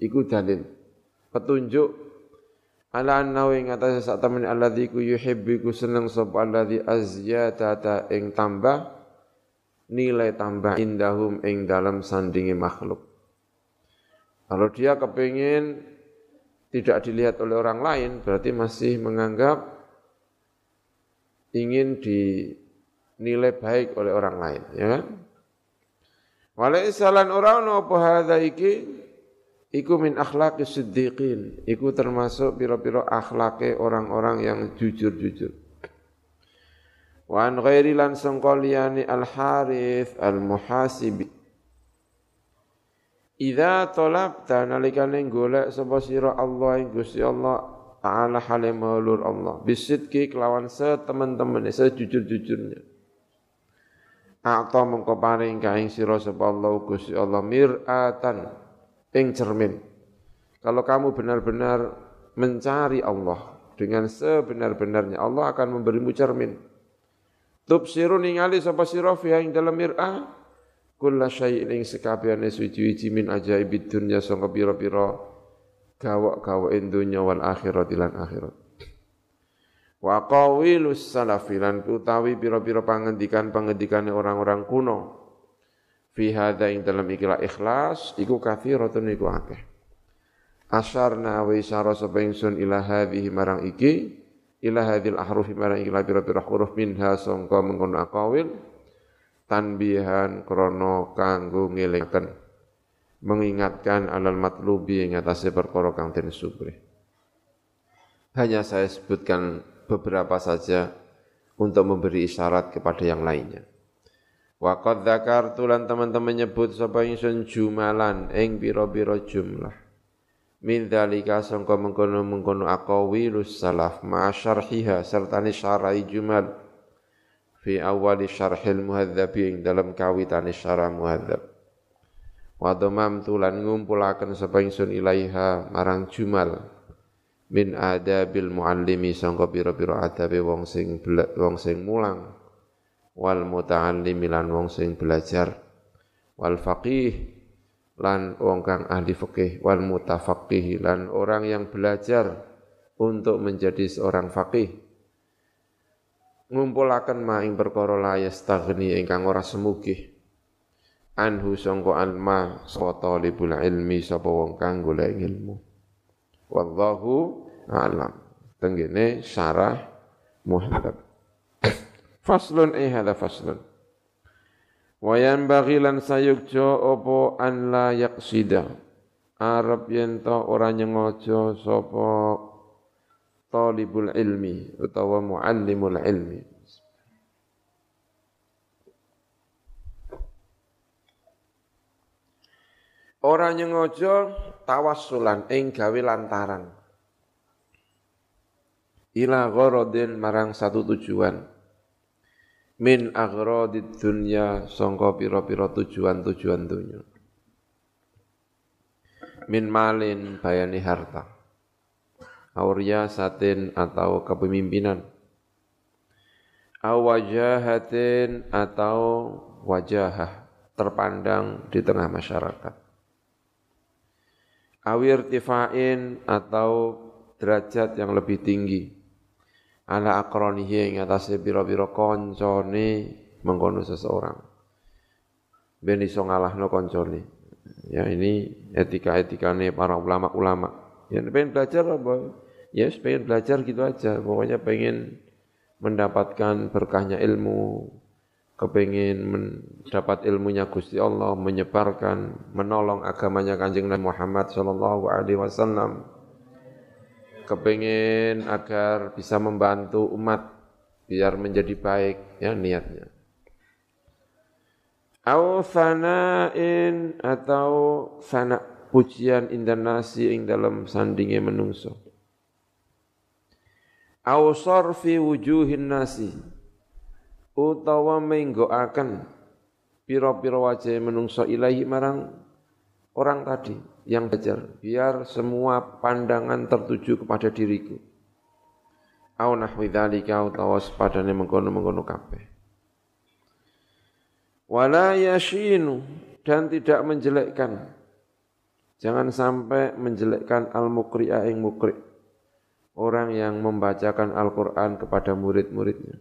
[SPEAKER 1] iku dalil petunjuk ala annahu ing atase sak temen alladzi ku yuhibbu ku seneng sapa alladzi azyata ing tambah nilai tambah indahum ing dalam sandingi makhluk. Kalau dia kepingin tidak dilihat oleh orang lain, berarti masih menganggap ingin dinilai baik oleh orang lain, ya kan? Orang apa hadza iki Iku min akhlaqi siddiqin. Iku termasuk piro-piro akhlake orang-orang yang jujur-jujur. Wa an ghairi lan sangkoliyani al-harith al-muhasibi. Idza talabta nalikane golek sapa sira Allah ing Gusti Allah taala maulur Allah bisidki kelawan setemen-temen sejujur-jujurnya. A'ta mengko paring kaing sira sapa Allah Gusti Allah mir'atan ing cermin. Kalau kamu benar-benar mencari Allah dengan sebenar-benarnya, Allah akan memberimu cermin. Tubsiru ningali sapa sira fi ing dalam mir'ah kulla syai'in ing sekabehane suci-suci min ajaibid dunya sanga pira-pira gawak-gawak dunya wal akhirat lan akhirat. Wa qawilus salafilan utawi pira-pira pangendikan-pangendikane orang-orang kuno. Fi hadza ing dalam ikilah ikhlas iku kathiratun iku akeh. Asarna wa isyara sapa ingsun ila hadhihi marang iki ila hadhil ahrufi marang ikilah pira-pira huruf minha sangka mengkono aqawil tanbihan krono kanggo ngelingaken mengingatkan alal matlubi ing atase perkara kang den hanya saya sebutkan beberapa saja untuk memberi isyarat kepada yang lainnya Wa qad dzakartu lan teman-teman nyebut sapa ingsun jumalan ing pira-pira jumlah. Min dzalika sangka mengkono-mengkono aqawilus salaf ma syarhiha serta ni syarai jumal fi awali syarhil muhadzab ing dalam kawitan syarah muhadzab. Wa dhamamtu lan ngumpulaken sapa ingsun ilaiha marang jumal min adabil muallimi sangka pira-pira adabe wong sing wong sing mulang wal muta'allimi lan wong sing belajar wal faqih lan wong kang ahli fikih wal mutafaqih lan orang yang belajar untuk menjadi seorang faqih. Ngumpulaken ma ing perkara la yastaghni ingkang ora semugih. Anhu sangka alma sapa talibul ilmi sapa wong kang golek ilmu wallahu a'lam tenggene syarah muhadzab Faslun eh hadha faslun. Wa yanbaghi lan sayukjo opo an la yaqsida. Arab yen to ora nyengojo sapa talibul ilmi utawa muallimul ilmi. Ora nyengaja tawassulan ing gawe lantaran. Ila gharadin marang satu tujuan. Min aghradid dunya sangka pira-pira tujuan-tujuan dunya. Min malin bayani harta. Auria satin atau kepemimpinan. Awajahatin atau wajahah terpandang di tengah masyarakat awir tifain atau derajat yang lebih tinggi. Ala akronihi yang atas biro-biro koncone mengkono seseorang. Ben iso ngalahno koncone. Ya ini etika-etikane para ulama-ulama. Ya pengen belajar apa? Ya pengen belajar gitu aja. Pokoknya pengen mendapatkan berkahnya ilmu kepingin mendapat ilmunya Gusti Allah, menyebarkan, menolong agamanya Kanjeng Nabi Muhammad sallallahu alaihi wasallam. Kepingin agar bisa membantu umat biar menjadi baik ya niatnya. Au fana'in atau fana pujian indanasi ing dalam sandinge menungso. Au sarfi wujuhin nasi utawa menggoaken pira-pira wajah menungso ilahi marang orang tadi yang belajar biar semua pandangan tertuju kepada diriku. Au nahwi dzalika utawa sepadane mengkono-mengkono kabeh. Wala yashinu dan tidak menjelekkan. Jangan sampai menjelekkan al-muqri'a ing mukri. Orang yang membacakan Al-Qur'an kepada murid-muridnya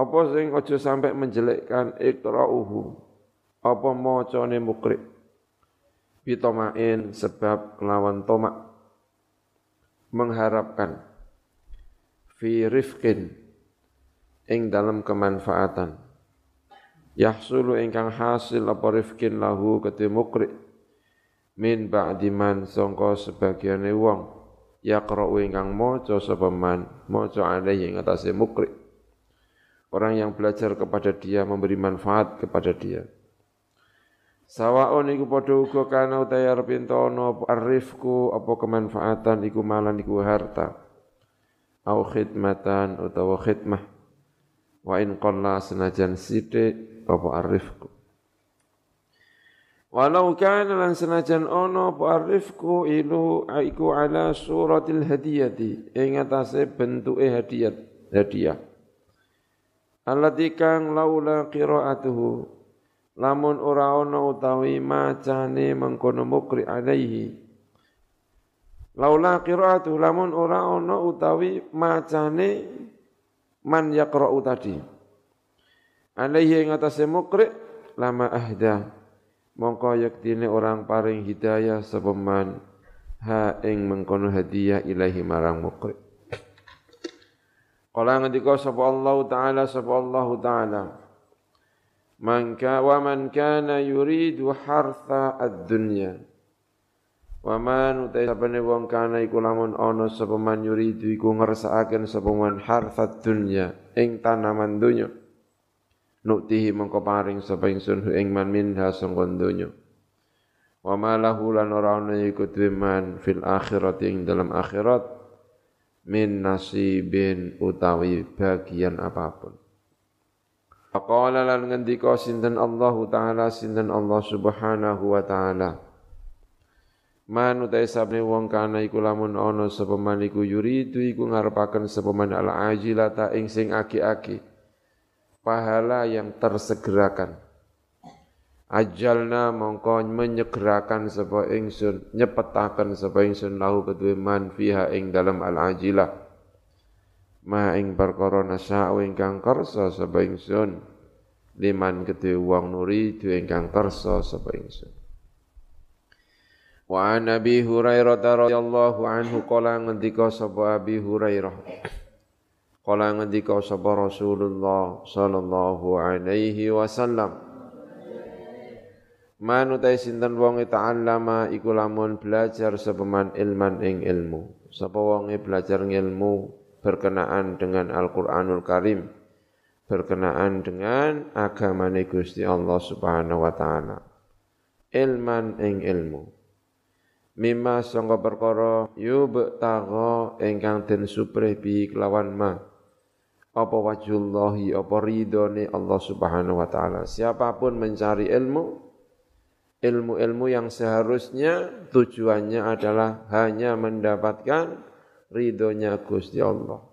[SPEAKER 1] apa sing aja sampai menjelekkan ikra'uhu? Apa macane mukri? Bitomain sebab kelawan tomak. Mengharapkan fi rifqin ing dalam kemanfaatan. Yahsulu ingkang hasil apa rifqin lahu kete mukri min ba'di man sangka sebagiane wong. Yaqra'u ingkang maca sapa man maca alaihi ing atase mukri Orang yang belajar kepada dia memberi manfaat kepada dia. Sawaon iku padha uga kana utaya repintono apa arifku apa kemanfaatan iku malan iku harta. Au khidmatan utawa khidmah. Wa in qalla senajan sithik apa arifku. Walau kana lan senajan ono apa arifku ilu aiku ala suratil hadiyati ing atase bentuke hadiah hadiah allati kang laula qiraatuhu. Lamun ora ana utawi macane mengkono mukri alaihi. Laula qiraatuhu lamun ora ana utawi macane man yaqra'u tadi. Alaihi ing atase mukri lama ahda. Mongko yektine orang paring hidayah sapa man. Ha ing mengkono hadiah ilahi marang mukri Kala ngendika sapa Allah taala sapa Allah taala. Man ka wa man kana yuridu hartha ad-dunya. Wa man utai sapane wong kana iku lamun ana sapa man yuridu iku ngersakaken sapa man hartha dunya ing tanaman donya. Nuktihi mengko paring sapa ingsun ing man minha sangka donya. Wa ma lahu lan ora man fil akhirati ing dalam akhirat min nasibin utawi bagian apa pun. Faqala lan ngendika sinten Allah taala sinten Allah Subhanahu wa taala. Man utai sabne wong kana iku lamun ana sapa man iku yuridu iku ngarepaken sapa man al ajilata ing sing aki-aki. Pahala yang tersegerakan ajalna mongko menyegerakan sapa ingsun nyepetaken sapa ingsun lahu kedue man fiha ing dalam al ajilah ma ing perkara nasya'u ingkang kersa sapa ingsun liman kedue wong nuri du ingkang kersa sapa ingsun. Wa an Abi Hurairah radhiyallahu anhu qala ngendika sapa Abi Hurairah. Qala ngendika sapa Rasulullah sallallahu alaihi wasallam Manutai sinten wong ta'allama iku lamun belajar sepeman ilman ing ilmu. Sapa wonge belajar ilmu? Berkenaan dengan Al-Qur'anul Karim, berkenaan dengan agamane Gusti Allah Subhanahu wa taala. ilman ing ilmu. Mimma sangka perkara yubtagha ingkang den suprih bi kelawan ma. Apa wajullahi apa ridhone Allah Subhanahu wa taala. Siapa pun mencari ilmu ilmu-ilmu yang seharusnya tujuannya adalah hanya mendapatkan ridhonya Gusti Allah.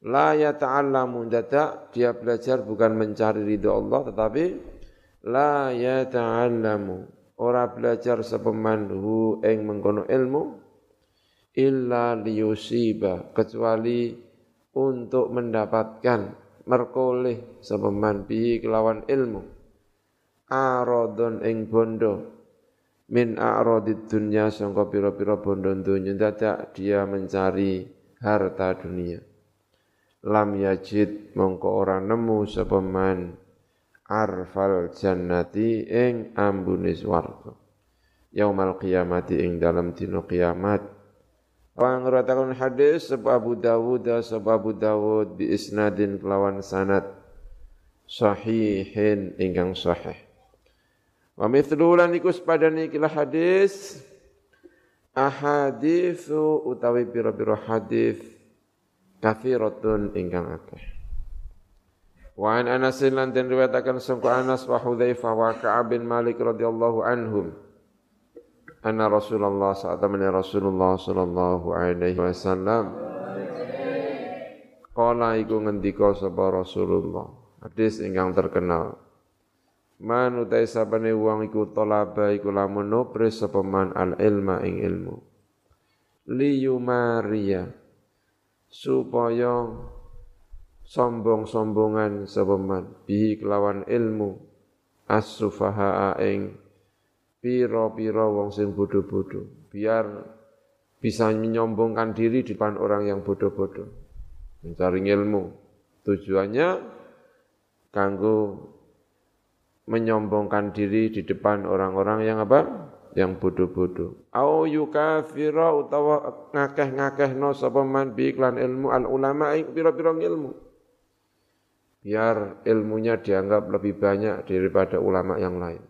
[SPEAKER 1] La yata'allamu dadak dia belajar bukan mencari ridho Allah tetapi la yata'allamu. Ora belajar sepeman hu ing ilmu illa liyusiba kecuali untuk mendapatkan merkoleh sepeman bi kelawan ilmu aradon ing bondo. Min a'radid dunya sangka pira-pira bondo dunya dadak dia mencari harta dunia. Lam yajid mongko ora nemu sapa man. Arfal jannati ing ambune swarga. Yaumal qiyamati ing dalam dina kiamat. Wang nguratakan hadis sebab Abu Dawud sebab Abu Dawud bi isnadin kelawan sanad sahihin ingkang sahih. Wa mithlu lan iku sepadane ikilah hadis ahaditsu utawi pira-pira hadis kathiratun ingkang akeh. Wa an Anas lan den riwayataken Anas wa Hudzaifah wa Ka'ab bin Malik radhiyallahu anhum. Anna Rasulullah saat Rasulullah sallallahu alaihi wasallam Kala iku ngendika sapa Rasulullah. Hadis ingkang terkenal. Man utai sabane wong iku talaba iku lamun sapa man al ilma ing ilmu. Liyumariya supaya sombong-sombongan sepeman bihi kelawan ilmu. As-sufaha ing pira-pira wong sing bodoh-bodoh biar bisa menyombongkan diri di depan orang yang bodoh-bodoh mencari ilmu. Tujuannya kanggo menyombongkan diri di depan orang-orang yang apa yang bodoh-bodoh. Au yukafira utawa ngakeh-ngakehno sapa man ilmu al ulama ing pira-pira ilmu. Biar ilmunya dianggap lebih banyak daripada ulama yang lain.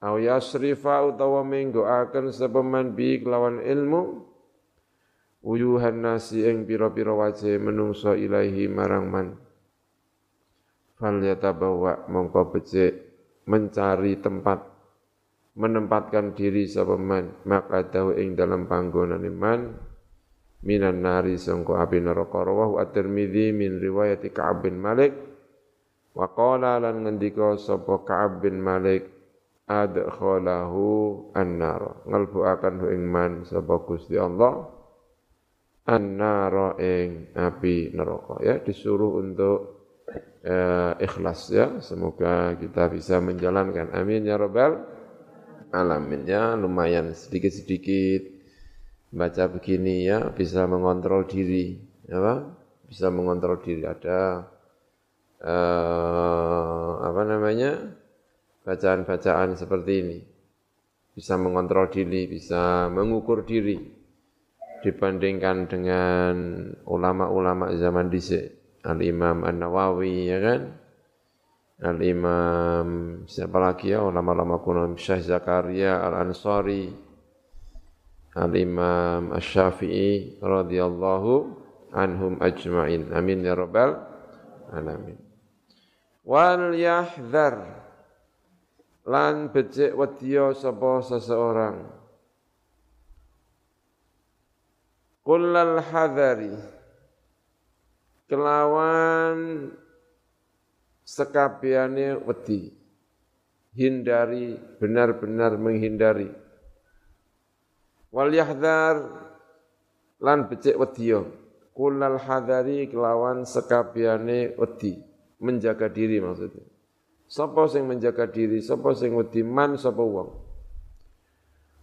[SPEAKER 1] Au yasrifa utawa menggoaken sapa man bi kelawan ilmu uyuhan nasi ing pira-pira wajah menungso ilahi marang man. Fal yatabawa mongko becik mencari tempat menempatkan diri sapa man maka tahu ing dalam panggonan iman minan nari sangko api neraka. Rawahu at-Tirmidzi min riwayat Ka'ab bin Malik. Wa qala lan ngendika sapa Ka'ab bin Malik adkhalahu an-nar. Ngalbu akan ing man sapa Gusti Allah an-nar ing api neraka. Ya disuruh untuk uh, ikhlas ya. Semoga kita bisa menjalankan. Amin ya rabbal alamin ya. Lumayan sedikit-sedikit baca begini ya. Bisa mengontrol diri ya bisa mengontrol diri. Ada eh, apa namanya? Bacaan-bacaan seperti ini. Bisa mengontrol diri bisa mengukur diri dibandingkan dengan ulama-ulama zaman dhisik Al Imam An Nawawi ya kan? Al-Imam siapa lagi ya? Ulama-ulama kuno Syekh Zakaria Al-Ansari. Al-Imam Asy-Syafi'i radhiyallahu anhum ajma'in. Amin ya rabbal alamin. Wal yahdhar. Lan becik wedya sapa seseorang. Kullal hadari kelawan sekabiane wedi. Hindari benar-benar menghindari. Wal yahdhar lan becik wedya kulal hadari kelawan sekabiane wedi. Menjaga diri maksudnya. Sapa sing menjaga diri sapa sing wedi man sapa wong.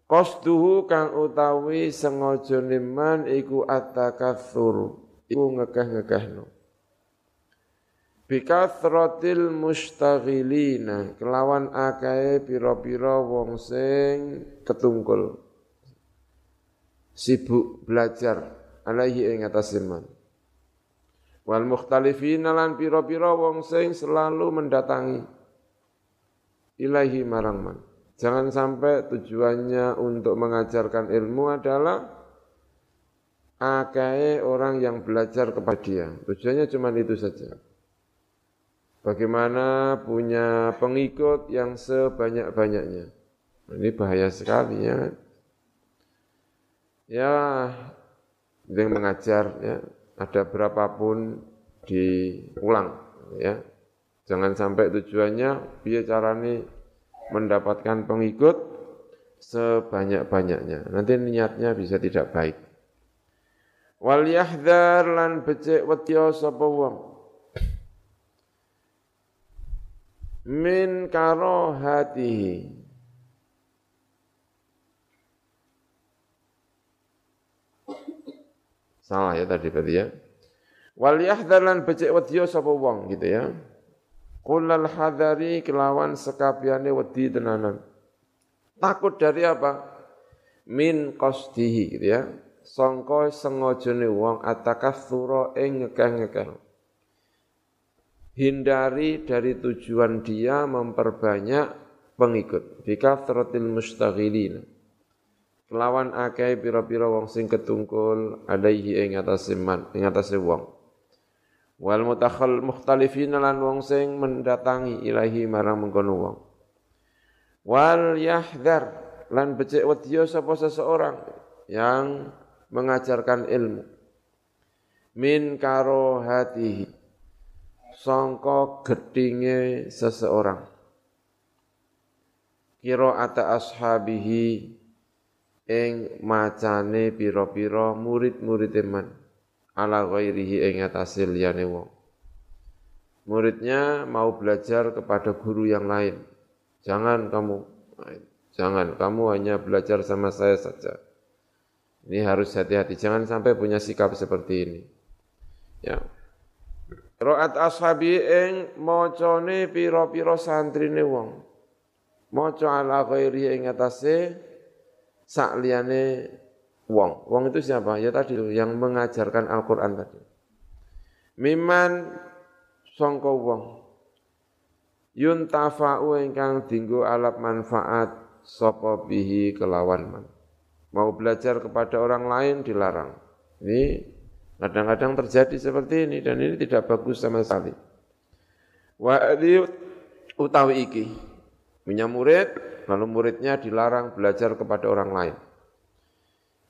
[SPEAKER 1] Qasduhu kang utawi sengaja man iku atakatsur iku ngekeh-ngekehno bikathratil mustaghilina kelawan akae pira-pira wong sing ketungkul. Sibuk belajar alaihi ing atas iman. Wal mukhtalifina lan pira-pira wong sing selalu mendatangi ilahi marang man. Jangan sampai tujuannya untuk mengajarkan ilmu adalah akai orang yang belajar kepada dia. Tujuannya cuma itu saja. Bagaimana punya pengikut yang sebanyak-banyaknya. Ini bahaya sekali ya. Ya, yang mengajar ya, ada berapapun diulang ya. Jangan sampai tujuannya biar carane mendapatkan pengikut sebanyak-banyaknya. Nanti niatnya bisa tidak baik. Wal yahdhar lan becek wedya sapa wong. Min karohatihi. Salah ya tadi berarti ya. Wal yahdhar lan becek wedya sapa wong gitu ya. Kulal hadari kelawan sekabiane wedi tenanan. Takut dari apa? Min qasdihi gitu ya. Sangka sengajane wong atakatsura ing ngekeh-ngekeh. Hindari dari tujuan dia memperbanyak pengikut. Bika throtil mustaghilin. Kelawan akeh pira-pira wong sing ketungkul alaihi ing atase man, ing atase wong wal mutakhal mukhtalifin lan wong sing mendatangi ilahi marang mengkono wong wal yahdhar lan becik wedya sapa seseorang yang mengajarkan ilmu min karohatihi sangka gedinge seseorang kira ata ashabihi ing macane pira-pira murid-murid man ala ghairihi ing atase liyane wong. Muridnya mau belajar kepada guru yang lain. Jangan kamu, jangan kamu hanya belajar sama saya saja. Ini harus hati-hati, jangan sampai punya sikap seperti ini. Ya. Ro'at ashabi ing mocone piro-piro santrine wong. Moco ala ghairi ing atase sak liyane wong. Wong itu siapa? Ya tadi yang mengajarkan Al-Qur'an tadi. Miman sangka wong. Yuntafa'u ingkang dinggo alat manfaat sapa bihi kelawan man. Mau belajar kepada orang lain dilarang. Ini kadang-kadang terjadi seperti ini dan ini tidak bagus sama sekali. Wa utawi iki punya murid lalu muridnya dilarang belajar kepada orang lain.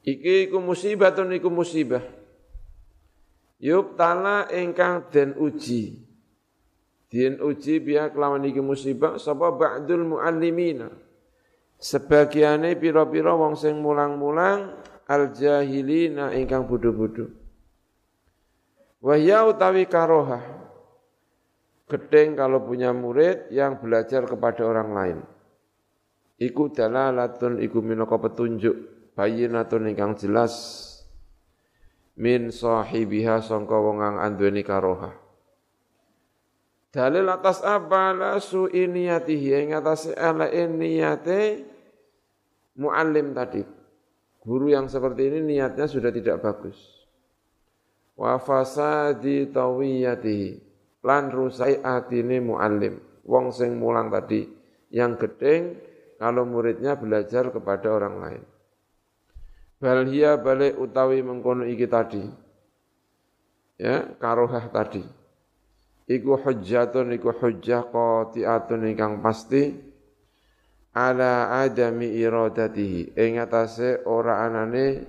[SPEAKER 1] Iki iku musibah atau iku musibah. Yuk tala engkang den uji. Den uji biya kelawan iki musibah sapa ba'dul muallimina. Sebagiane pira-pira wong sing mulang-mulang al jahilina ingkang bodho-bodho. Wahya utawi karoha. Gedeng kalau punya murid yang belajar kepada orang lain. Iku dalalatun iku minaka petunjuk bayinatun ingkang jelas min sahibiha sangka wong kang anduweni karoha. Dalil atas apa la su iniyatihi ing atas ala niyate muallim tadi. Guru yang seperti ini niatnya sudah tidak bagus. Wa fasadi tawiyatihi lan rusai atine muallim. Wong sing mulang tadi yang gedeng kalau muridnya belajar kepada orang lain. Bal hiya balik utawi mengkono iki tadi. Ya, karohah tadi. Iku hujjatun iku hujjah qati'atun ingkang pasti ala adami iradatihi. Ing atase ora anane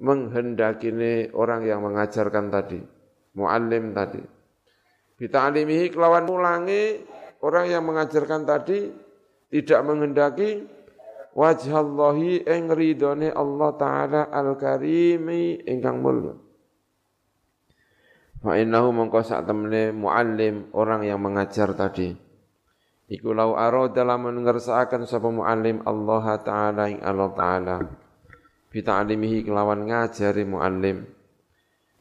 [SPEAKER 1] menghendakine orang yang mengajarkan tadi, muallim tadi. Bita'limihi kelawan mulangi orang yang mengajarkan tadi tidak menghendaki wajhallahi ing ridone Allah taala al-karimi ingkang mulya. Fa innahu mongko sak temene muallim orang yang mengajar tadi iku lau aro dalam ngersakaken sapa muallim Allah taala ing Allah taala. Bi ta'limihi kelawan ngajari muallim.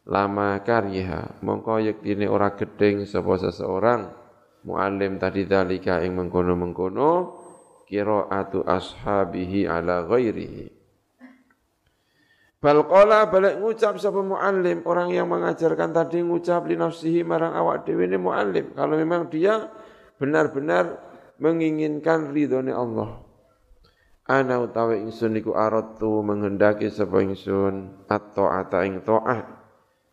[SPEAKER 1] Lama karyiha mongko yektine ora gedeng sapa seseorang. Muallim tadi dalika ing mengkono-mengkono. Qiraatu ashabihi ala ghairihi. Bal qala balik ngucap sapa muallim, orang yang mengajarkan tadi ngucap li nafsihi marang awak dhewe ini muallim. Kalau memang dia benar-benar menginginkan ridhone Allah ana utawi ingsun iku aratu menghendaki sapa ingsun at-ta'ata ing ta'ah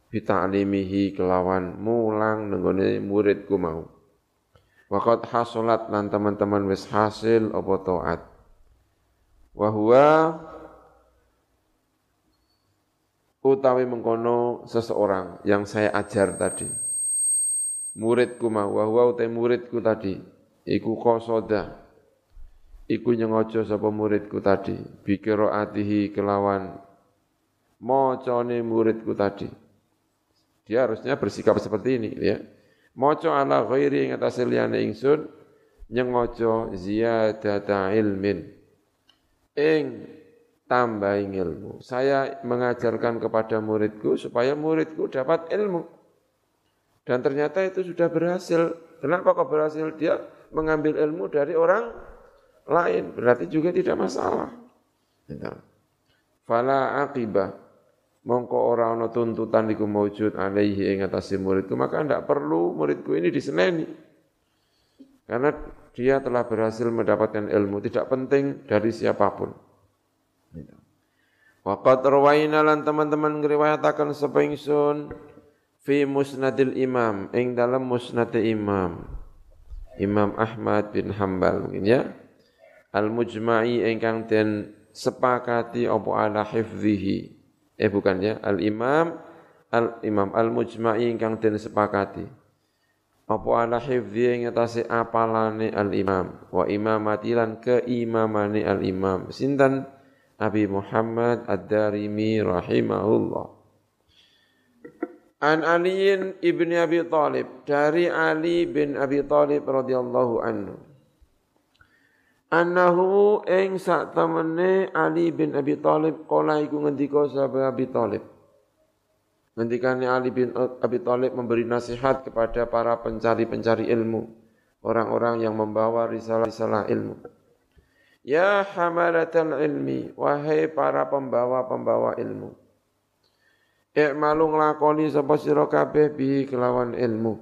[SPEAKER 1] bi ta'limihi kelawan mulang nenggone muridku mau Waqat hasolat lan teman-teman wis hasil apa taat. Wa huwa utawi mengkono seseorang yang saya ajar tadi. Muridku mau wa huwa utawi muridku tadi. Iku qasoda iku nyengojo sapa muridku tadi. Bi atihi kelawan macane muridku tadi. Dia harusnya bersikap seperti ini ya. Maca ala ghairi ing atase liyane ingsun nyengojo ziyadata ilmin. Ing tambah ilmu. Saya mengajarkan kepada muridku supaya muridku dapat ilmu dan ternyata itu sudah berhasil kenapa kok berhasil dia mengambil ilmu dari orang lain berarti juga tidak masalah. Fala akibah mongko ora ana tuntutan iku maujud alaihi ing atase muridku maka ndak perlu muridku ini diseneni. Karena dia telah berhasil mendapatkan ilmu tidak penting dari siapa pun. Waqat rawaina lan teman-teman ngriwayataken sapa ingsun fi musnadil imam ing dalam musnadil imam. Imam Ahmad bin Hambal mungkin ya. Al-mujma'i ingkang den sepakati apa ala hifdhihi. Eh bukan ya. Al-imam al-imam al-mujma'i ingkang den sepakati. Apa ala hifdhi ing atase apalane al-imam. Wa imamati lan keimamane al-imam. Sinten? Abi Muhammad Ad-Darimi rahimahullah An Aliin ibni Abi Talib dari Ali bin Abi Talib radhiyallahu anhu Annahu ing sak temene Ali bin Abi Thalib kala iku ngendika sahabat Abi Thalib. Ngendikane Ali bin Abi Thalib memberi nasihat kepada para pencari-pencari ilmu, orang-orang yang membawa risalah-risalah ilmu. Ya hamalatal ilmi, wahai para pembawa-pembawa ilmu. I'malu nglakoni sapa sira kabeh bi kelawan ilmu.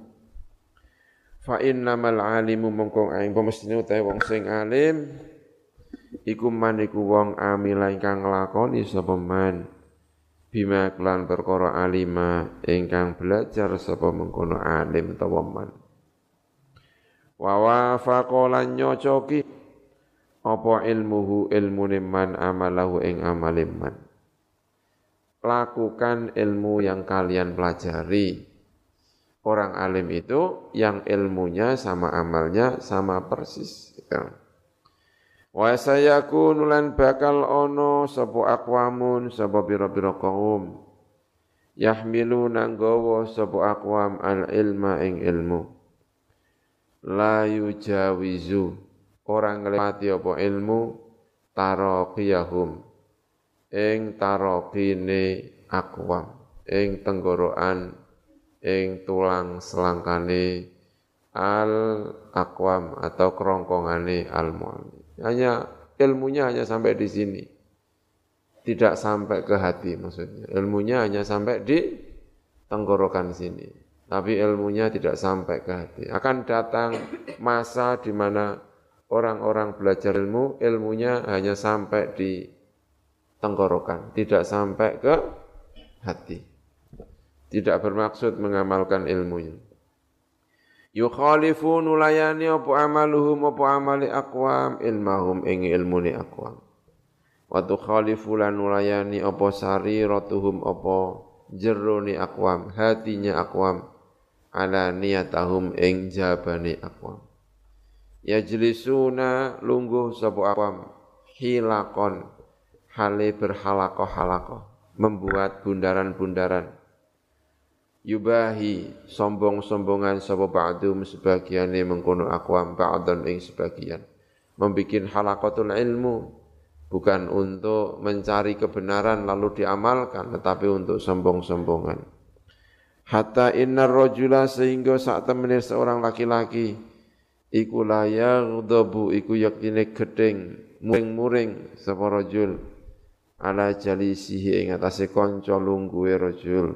[SPEAKER 1] Fa innamal alimu mongko aing pemestine utahe wong sing alim. Iku man iku wong amila ingkang nglakoni sapa man. Bima klan perkara alima ingkang belajar sapa mengkono alim utawa man. Wa wafaqalan nyocoki apa ilmuhu ilmune man amalahu ing amalim man lakukan ilmu yang kalian pelajari. Orang alim itu yang ilmunya sama amalnya sama persis. Ya. Wa sayakunu lan bakal ono sapa aqwamun sapa pira-pira kaum yahmilu nanggawa sapa aqwam al ilma ing ilmu. La yujawizu. Orang nglewati apa ilmu? Taraqiyahum ing taraqine aqwam ing tenggorokan ing tulang selangkane al akwam atau kerongkongane al mu'allim. Hanya ilmunya hanya sampai di sini. Tidak sampai ke hati maksudnya. Ilmunya hanya sampai di tenggorokan sini. Tapi ilmunya tidak sampai ke hati. Akan datang masa di mana orang-orang belajar ilmu, ilmunya hanya sampai di tenggorokan, tidak sampai ke hati tidak bermaksud mengamalkan ilmunya. Yukhalifu nulayani apa amaluhum apa amali aqwam ilmahum ing ilmuni aqwam. Wa tukhalifu lan nulayani apa sariratuhum apa jeroni aqwam hatinya aqwam ala niyatahum ing jabani aqwam. Yajlisuna lungguh sapa aqwam hilakon hale berhalakoh-halakoh membuat bundaran-bundaran. Yubahi sombong-sombongan sapa ba'dum sebagiane mengkono akwam ba'dan ing sebagian. Membikin halaqatul ilmu bukan untuk mencari kebenaran lalu diamalkan tetapi untuk sombong-sombongan. Hatta innar rajula sehingga saat temene seorang laki-laki iku la yaghdabu iku yaktine gedeng muring-muring sapa rajul ala jalisihi ing atase kanca lungguhe rajul.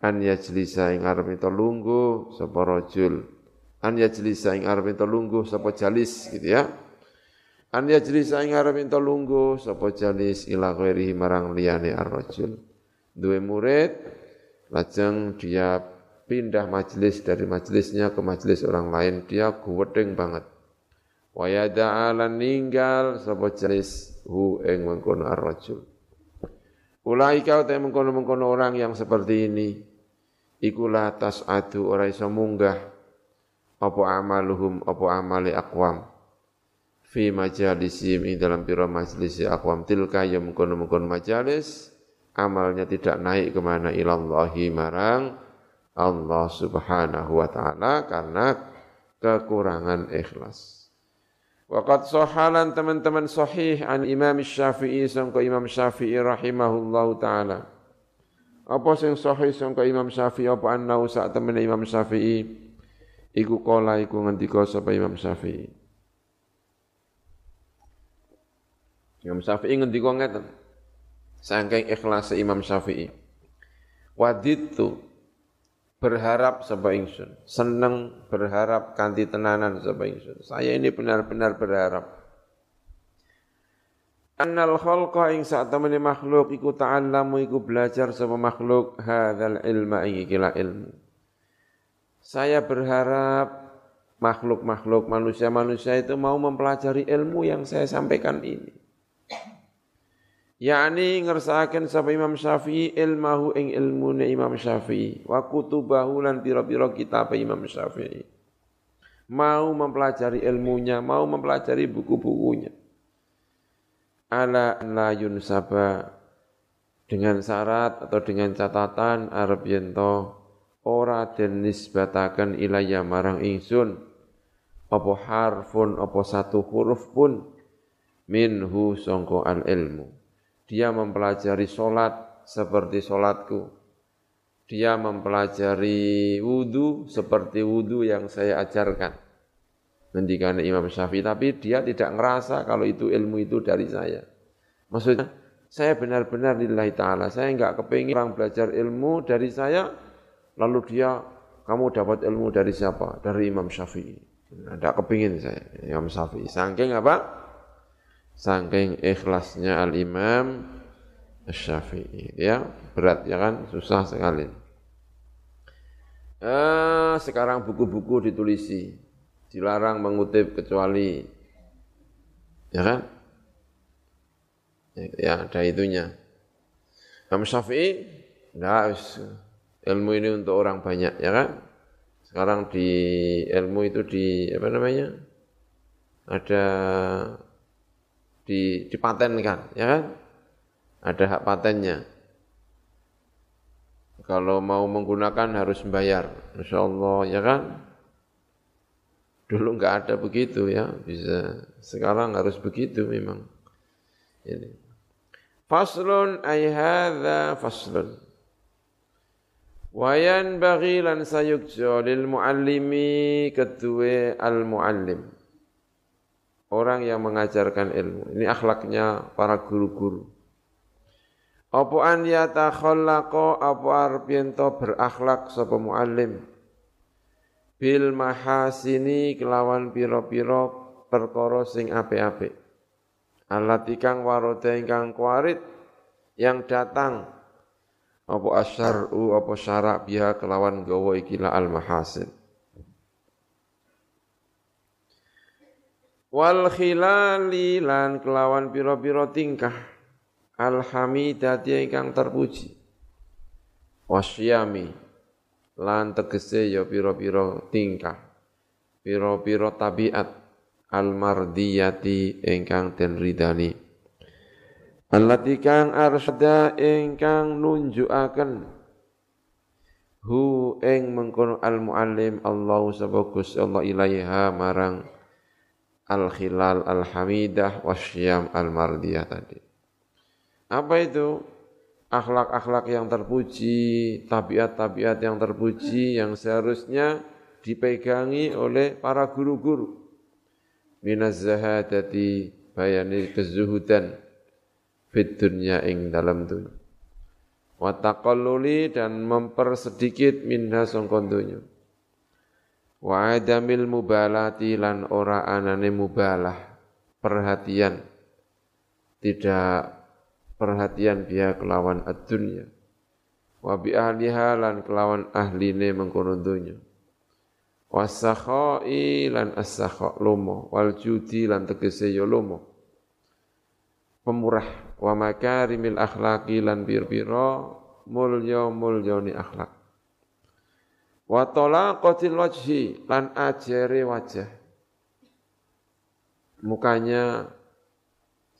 [SPEAKER 1] An yajlisa ing arep itu lunggu sapa rajul. An yajlisa ing arep ento lungguh sapa jalis gitu ya. An yajlisa ing arep ento lungguh sapa jalis ila ghairihi marang liyane ar-rajul duwe murid lajeng dia pindah majelis dari majelisnya ke majelis orang lain. Dia guwedeng banget. Wa yada'alan ninggal sapa jalis hu ing mengkono ar-rajul. Ulaika utai mengkono-mengkono orang yang seperti ini ikulah tas'adu ora iso munggah apa amaluhum apa amali aqwam fi majalisim ing dalam pira majelis aqwam tilka ya mengkono-mengkono majalis amalnya tidak naik ke mana ilallahi marang Allah subhanahu wa ta'ala karena kekurangan ikhlas. Waqad sohalan teman-teman sahih an Imam Syafi'i sangka Imam Syafi'i rahimahullahu taala. Apa sing sahih sangka Imam Syafi'i apa annau sak temen Imam Syafi'i Iku kola iku ngendika sapa Imam Syafi'i. Imam Syafi'i ngendika ngeten. Saking ikhlas Imam Syafi'i. Waditu berharap sapa ingsun, seneng berharap kanthi tenanan sapa ingsun. Saya ini benar-benar berharap. Annal khalqa ing sak temene makhluk iku ta'allamu iku belajar sapa makhluk hadzal ilma ing ikilah ilmu saya berharap makhluk-makhluk manusia-manusia itu mau mempelajari ilmu yang saya sampaikan ini. Yani ngersakan sapa Imam Syafi'i ilmahu ing ilmune Imam Syafi'i wa kutubahu lan pira-pira kitab Imam Syafi'i. Mau mempelajari ilmunya, mau mempelajari buku-bukunya. Ala la yunsaba dengan syarat atau dengan catatan Arab yento ora den nisbataken ilaya marang ingsun apa harfun apa satu huruf pun minhu sangka al ilmu dia mempelajari solat seperti solatku dia mempelajari wudu seperti wudu yang saya ajarkan ngendikan Imam Syafi'i tapi dia tidak ngerasa kalau itu ilmu itu dari saya maksudnya saya benar-benar lillahi ta'ala saya enggak kepingin orang belajar ilmu dari saya Lalu dia, kamu dapat ilmu dari siapa? Dari Imam Syafi'i. Tidak kepingin saya, Imam Syafi'i. Sangking apa? Sangking ikhlasnya Al-Imam Syafi'i. Ya, berat ya kan? Susah sekali. Eh, sekarang buku-buku ditulisi. Dilarang mengutip kecuali ya kan? Ya, ada itunya. Imam Syafi'i enggak ilmu ini untuk orang banyak ya kan sekarang di ilmu itu di apa namanya ada di dipatenkan ya kan? Ada hak patennya. Kalau mau menggunakan harus membayar Insya Allah ya kan? Dulu nggak ada begitu ya. Bisa sekarang harus begitu memang. Ini. Faslun ay hadza faslun. Wayan bagi lan sayukjo lil muallimi kedua al muallim. Orang yang mengajarkan ilmu. Ini akhlaknya para guru-guru. Apa an yatakhallaqa apa arpiento berakhlak sapa muallim. Bil mahasini kelawan piro-piro perkara sing ape-ape. Alat ikang warote ingkang kuarit yang datang apa asyar'u apa syarak biha kelawan gawa ikila al mahasin wal khilali lan kelawan pira-pira tingkah. Al hamidati ingkang terpuji. Wasyami lan tegese ya pira-pira tingkah. Pira-pira tabiat. Al mardiyati ingkang den ridani Allati kang arsada ingkang nunjukaken. Hu ing mengkono al muallim Allah sabagus Allah ilaiha marang al khilal al hamidah wasyam al mardiyah tadi. Apa itu? Akhlak-akhlak yang terpuji, tabiat-tabiat yang terpuji yang seharusnya dipegangi oleh para guru-guru. Minaz zahadati bayani kezuhudan fit dunya ing dalam dunya wa taqalluli dan mempersedikit minha sangkon dunya wa adamil mubalati lan ora anane mubalah. Perhatian. Tidak perhatian dia kelawan ad-dunya. Wa bi ahliha lan kelawan ahline mengkono donya. Wasakhai lan asakha lomo. Wal judi lan tegese ya lomo. Pemurah. Wa makarimil akhlaqi lan bir-bira mulya mulyani akhlak wa talaqatil wajhi lan ajere wajah mukanya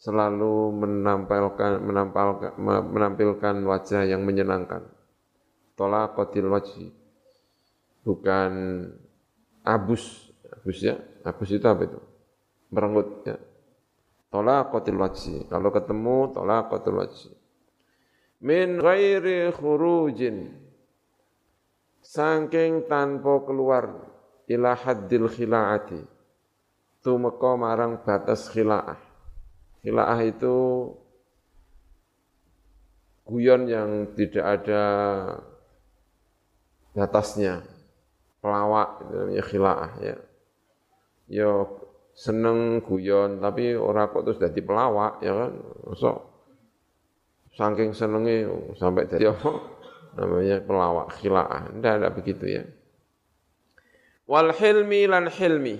[SPEAKER 1] selalu menampilkan menampilkan menampilkan wajah yang menyenangkan. Tolaqatil wajhi. Bukan abus, abus ya. Abus itu apa itu? Merenggut ya. Tolaqatil wajhi. Kalau ketemu tolaqatil wajhi. Min ghairi khurujin. Sangking tanpa keluar ila haddil khila'ati. Tumeka marang batas khila'ah Hilaah itu guyon yang tidak ada batasnya, pelawak itu namanya khilaah ya. Yo seneng guyon tapi orang kok terus jadi pelawak ya kan. So saking senengnya sampai jadi apa? Namanya pelawak khilaah. Tidak ada begitu ya. Wal hilmi lan hilmi.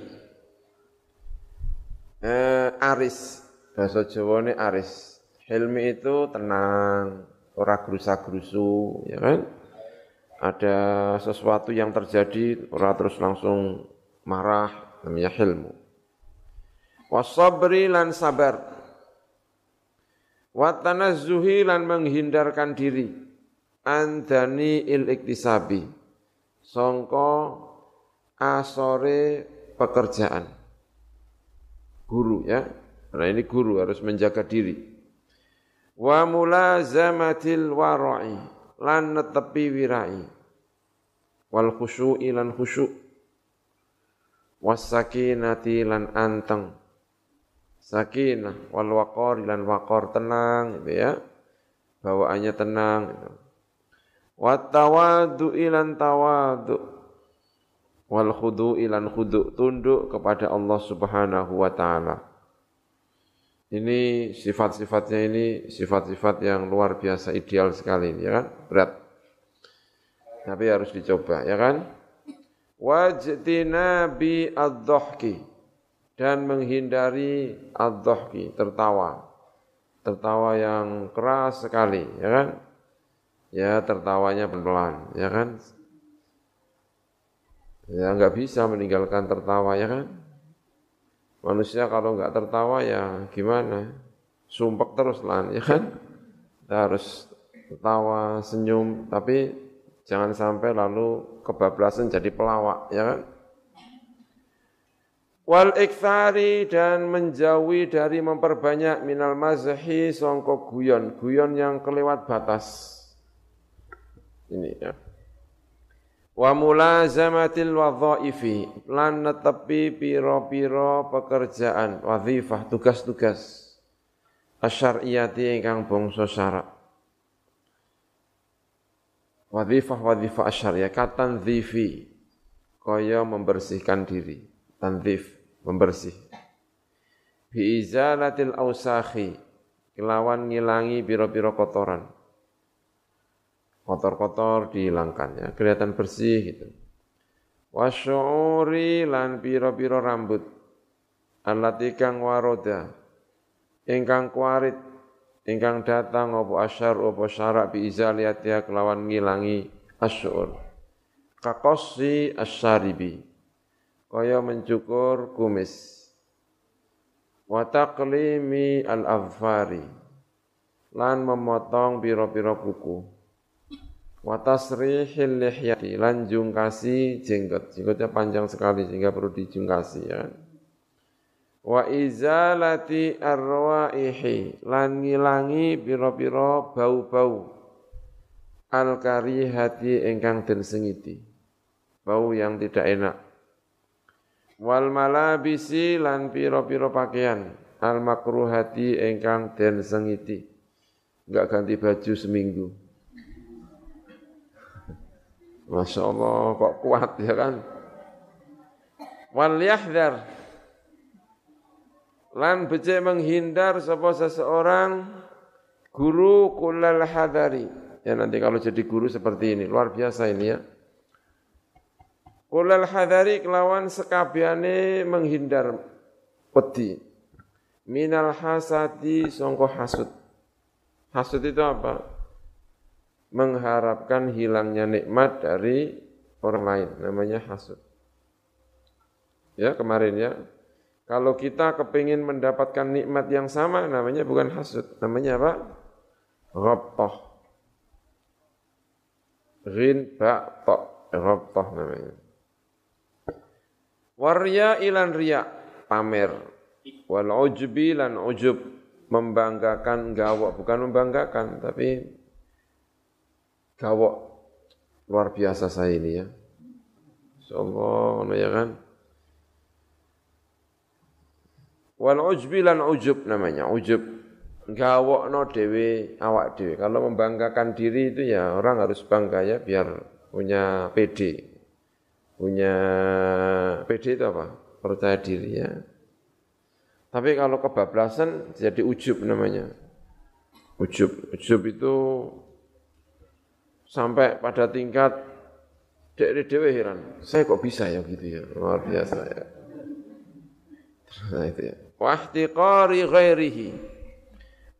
[SPEAKER 1] Eh, aris bahasa Jawa ini aris. Hilmi itu tenang, ora gerusa-gerusu, ya kan? Ada sesuatu yang terjadi, ora terus langsung marah, namanya hilmu. Wasabri lan sabar. Watanazzuhi lan menghindarkan diri. Andani il iktisabi. Songko asore pekerjaan. Guru ya, karena ini guru harus menjaga diri. Wa mulazamatil wara'i lan netepi wirai. Wal khusyu'i lan khusyuk. Was sakinati lan anteng. Sakinah wal waqar lan waqar tenang gitu ya. Bawaannya tenang gitu. Wat tawadu ilan tawadu wal khudu ilan khudu tunduk kepada Allah Subhanahu wa taala. Ini sifat-sifatnya ini sifat-sifat yang luar biasa ideal sekali, ya kan? Berat. Tapi harus dicoba, ya kan? Wajtina bi ad dan menghindari ad tertawa. Tertawa yang keras sekali, ya kan? Ya, tertawanya pelan, ya kan? Ya nggak bisa meninggalkan tertawa, ya kan? Manusia kalau nggak tertawa ya gimana? Sumpek terus lah, ya kan? Kita harus tertawa, senyum, tapi jangan sampai lalu kebablasan jadi pelawak, ya kan? Wal ikthari dan menjauhi dari memperbanyak minal mazhi songkok guyon, guyon yang kelewat batas. Ini ya. Wa mulazamatil wadhaifi lan netepi pira-pira pekerjaan wazifah tugas-tugas asyariyati ingkang bangsa syarak. Wadhifah wadhifah asyariyah katan dhifi kaya membersihkan diri. Tanzif membersih. Bi izalatil ausakhi kelawan ngilangi pira-pira kotoran kotor-kotor dihilangkan ya, kelihatan bersih gitu. Wasyuri lan piro-piro rambut. Allati kang waroda. Ingkang kuarit ingkang datang opo asyar opo syarak bi izaliatia kelawan ngilangi asyur. Kakosi asyaribi. Kaya mencukur kumis. Wa taqlimi al-afari lan memotong piro-piro kuku wa tasrihil lihyati lan jungkasi jenggot. Jenggotnya panjang sekali sehingga perlu dijungkasi ya wa izalati arwaihi lan ngilangi pira-pira bau-bau. Al karihati ingkang den sengiti. Bau yang tidak enak. Wal malabisi lan pira-pira pakaian. Al makruhati ingkang den sengiti. Enggak ganti baju seminggu Masya Allah kok kuat ya kan. wal yahdhar. Lan becik menghindar sapa seseorang guru kullal hadari ya nanti kalau jadi guru seperti ini luar biasa ini ya. Kullal hadari kelawan sekabiane menghindar peti minal hasadi songko hasud. Hasud itu apa mengharapkan hilangnya nikmat dari orang lain, namanya hasud. Ya, kemarin ya. Kalau kita kepingin mendapatkan nikmat yang sama, namanya bukan hasud, namanya apa? Ghabtah. Ba ta, ghabtah namanya. Warya ilan riya, pamer. Wal ujbi lan ujub, membanggakan gawok, bukan membanggakan, tapi gawok luar biasa saya ini ya. Insyaallah ya kan. Wal ujbi lan ujub namanya, ujub. no dewe awak dewe. Kalau membanggakan diri itu ya orang harus bangga ya biar punya PD. Punya PD itu apa? Percaya diri ya. Tapi kalau kebablasan jadi ujub namanya. Ujub, ujub itu sampai pada tingkat dek dewe heran, saya kok bisa ya gitu ya, luar biasa ya. Nah itu ya. Wahtiqari ghairihi.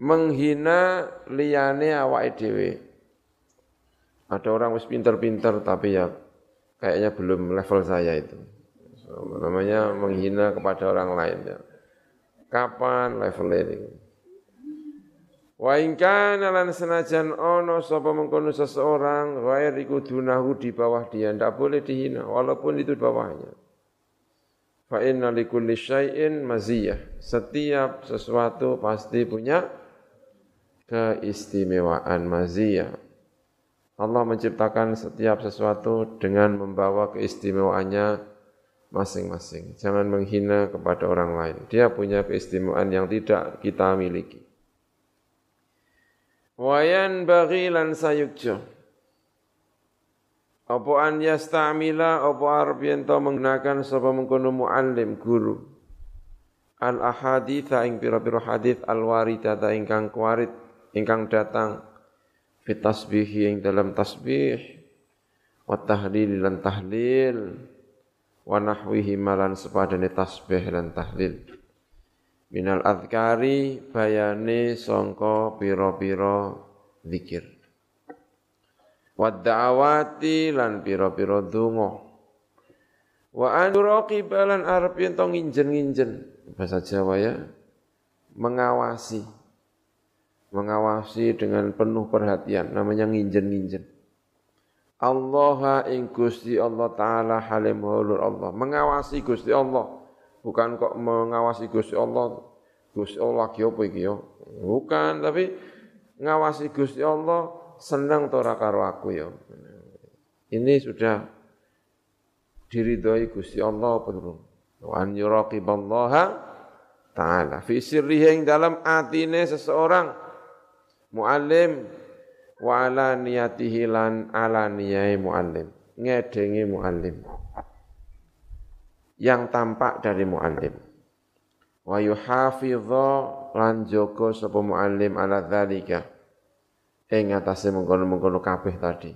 [SPEAKER 1] Menghina liyane awake dhewe. Ada orang wis pinter-pinter tapi ya kayaknya belum level saya itu. So, namanya menghina kepada orang lain ya. Kapan level ini? Wa in kana lan senajan ono sapa mengkono seseorang ghair iku dunahu di bawah dia ndak boleh dihina walaupun itu di bawahnya. Fa inna likulli syai'in maziyah. Setiap sesuatu pasti punya keistimewaan maziyah. Allah menciptakan setiap sesuatu dengan membawa keistimewaannya masing-masing. Jangan menghina kepada orang lain. Dia punya keistimewaan yang tidak kita miliki. Wayan bagi lan sayukjo. Apa an yastamila apa arep yen menggunakan sapa mengkono muallim guru. Al ahaditha ing pira-pira hadis al waridata ingkang kuarit ingkang datang fi tasbih ing dalam tasbih wa tahlil lan tahlil wa nahwihi malan sepadane tasbih lan tahlil minal adhkari bayane songko piro-piro zikir. Wadda'awati lan piro-piro dungo wa anuraqib lan arep yen to nginjen-nginjen. Bahasa Jawa ya mengawasi. Mengawasi dengan penuh perhatian namanya nginjen-nginjen. Allah ing Gusti Allah taala halim Allah. Mengawasi Gusti Allah Bukan kok mengawasi Gusti Allah, Gusti Allah lagi apa iki ya? Bukan, tapi ngawasi Gusti Allah senang tora karo aku ya. Ini sudah diridhoi Gusti Allah apa belum? Wa an yuraqiballaha ta'ala fi sirrihi dalam atine seseorang muallim wa ala niyatihi lan ala niyai muallim ngedengi muallim yang tampak dari muallim. Wa yuhafidha lan jaga sapa muallim ala dzalika ing atase mengkono-mengkono kabeh tadi.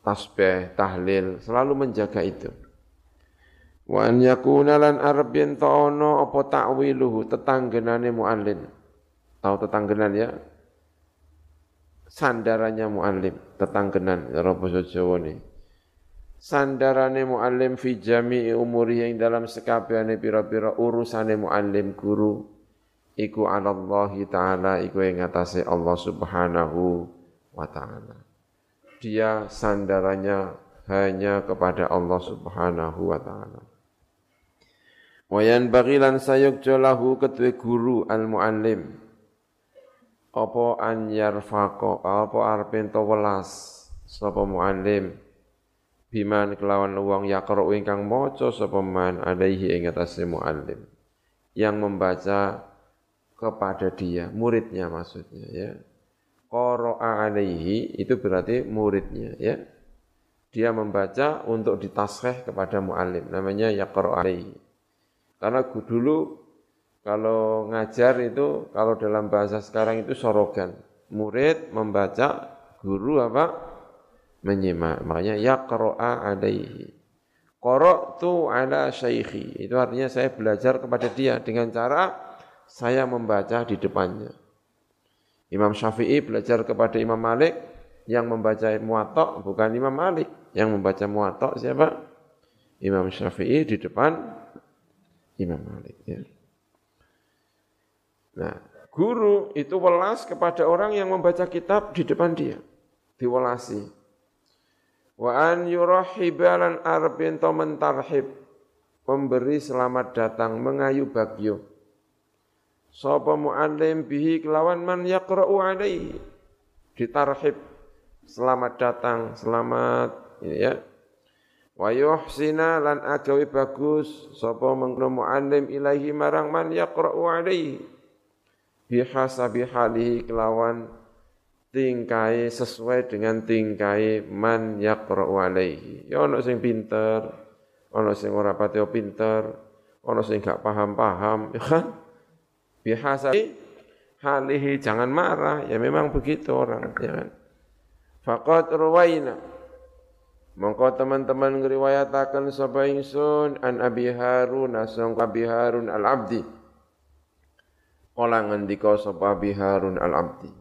[SPEAKER 1] Tasbih, tahlil, selalu menjaga itu. Wa an yakuna lan arab yen ono apa takwiluhu tetanggenane muallim. Tahu tetanggenan ya? Sandarannya muallim, tetanggenan, ya basa Jawa nih sandarane muallim fi jami'i umuri yang dalam sekabehane pira-pira urusane muallim guru iku Allah taala iku ing atase Allah Subhanahu wa taala. Dia sandarannya hanya kepada Allah Subhanahu wa taala. Wayan bagilan sayuk jolahu ketwe guru al muallim. Apa an yarfaqo apa arpen to welas sapa muallim biman kelawan wong yaqra ingkang maca sapa man alaihi ing atase muallim yang membaca kepada dia muridnya maksudnya ya qara'a alaihi itu berarti muridnya ya dia membaca untuk ditasreh kepada mu'alim. Namanya yaqra alaihi. Karena dulu kalau ngajar itu, kalau dalam bahasa sekarang itu sorogan. Murid membaca, guru apa? Menyimak. Makanya yaqra'a alaihi. tu ala syaikhi. Itu artinya saya belajar kepada dia dengan cara saya membaca di depannya. Imam Syafi'i belajar kepada Imam Malik yang membaca muatok bukan Imam Malik. Yang membaca muatok siapa? Imam Syafi'i di depan Imam Malik. Ya. Nah, guru itu welas kepada orang yang membaca kitab di depan dia. Diwelasi. Wa an yurahibalan arbin mentarhib. Memberi selamat datang, mengayu bagyo Sapa mu'allim bihi kelawan man yaqra'u alaihi. Ditarhib. Selamat datang, selamat ya. Wa yuhsina lan agawi bagus sapa mengkono mu'allim ilahi marang man yaqra'u alaihi. Bihasabi halihi kelawan tingkai sesuai dengan tingkai man yaqra'u alaihi. Ya ono sing pinter, ono sing ora pati pinter, ono sing gak paham-paham, ya kan? bihasabi halihi jangan marah. Ya memang begitu orang ya kan? Faqad ruwaina. Mongko teman-teman ngriwayataken sapa ingsun an Abi Harun asang Abi Harun al-Abdi. Kala ngendika sapa Abi Harun al-Abdi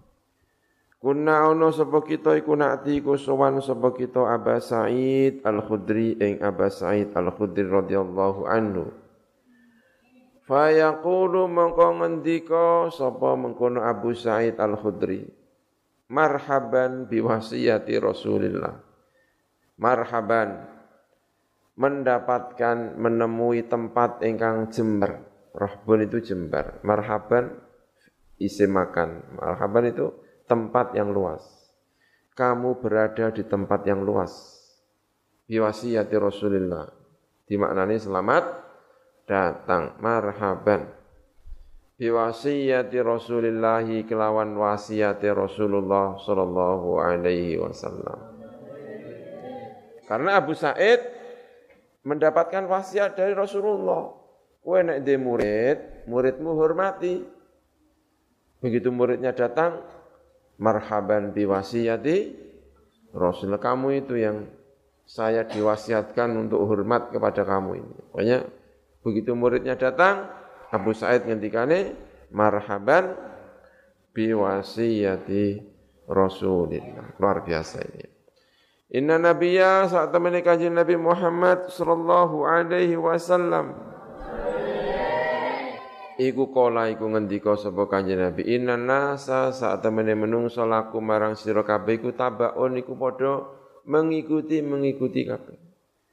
[SPEAKER 1] Kuna ono sapa kita iku nakti iku sowan sapa kita Aba Sa'id Al-Khudri ing Aba Sa'id Al-Khudri radhiyallahu anhu Fayaqulu mengko ngendika sapa mengkono Abu Sa'id Al-Khudri. Marhaban biwasiyati Rasulillah. Marhaban mendapatkan menemui tempat ingkang jember. Rahbun itu jember. Marhaban isi makan. Marhaban itu tempat yang luas. Kamu berada di tempat yang luas. Biwasiyati Rasulillah. Dimaknani selamat datang marhaban biwasiyati Rasulillah kelawan wasiati Rasulullah sallallahu alaihi wasallam karena Abu Said mendapatkan wasiat dari Rasulullah kowe nek de murid muridmu hormati begitu muridnya datang marhaban biwasiyati Rasulullah kamu itu yang saya diwasiatkan untuk hormat kepada kamu ini pokoknya Begitu muridnya datang, Abu Sa'id ngendikane marhaban biwasiyati Rasulillah. Luar biasa ini. Inna nabiyya saat temani kanjeng Nabi Muhammad sallallahu alaihi wasallam Iku kola iku ngendika sapa kanjeng Nabi Inna nasa saat temene menungso laku marang sira kabeh iku tabaun iku padha mengikuti mengikuti kabeh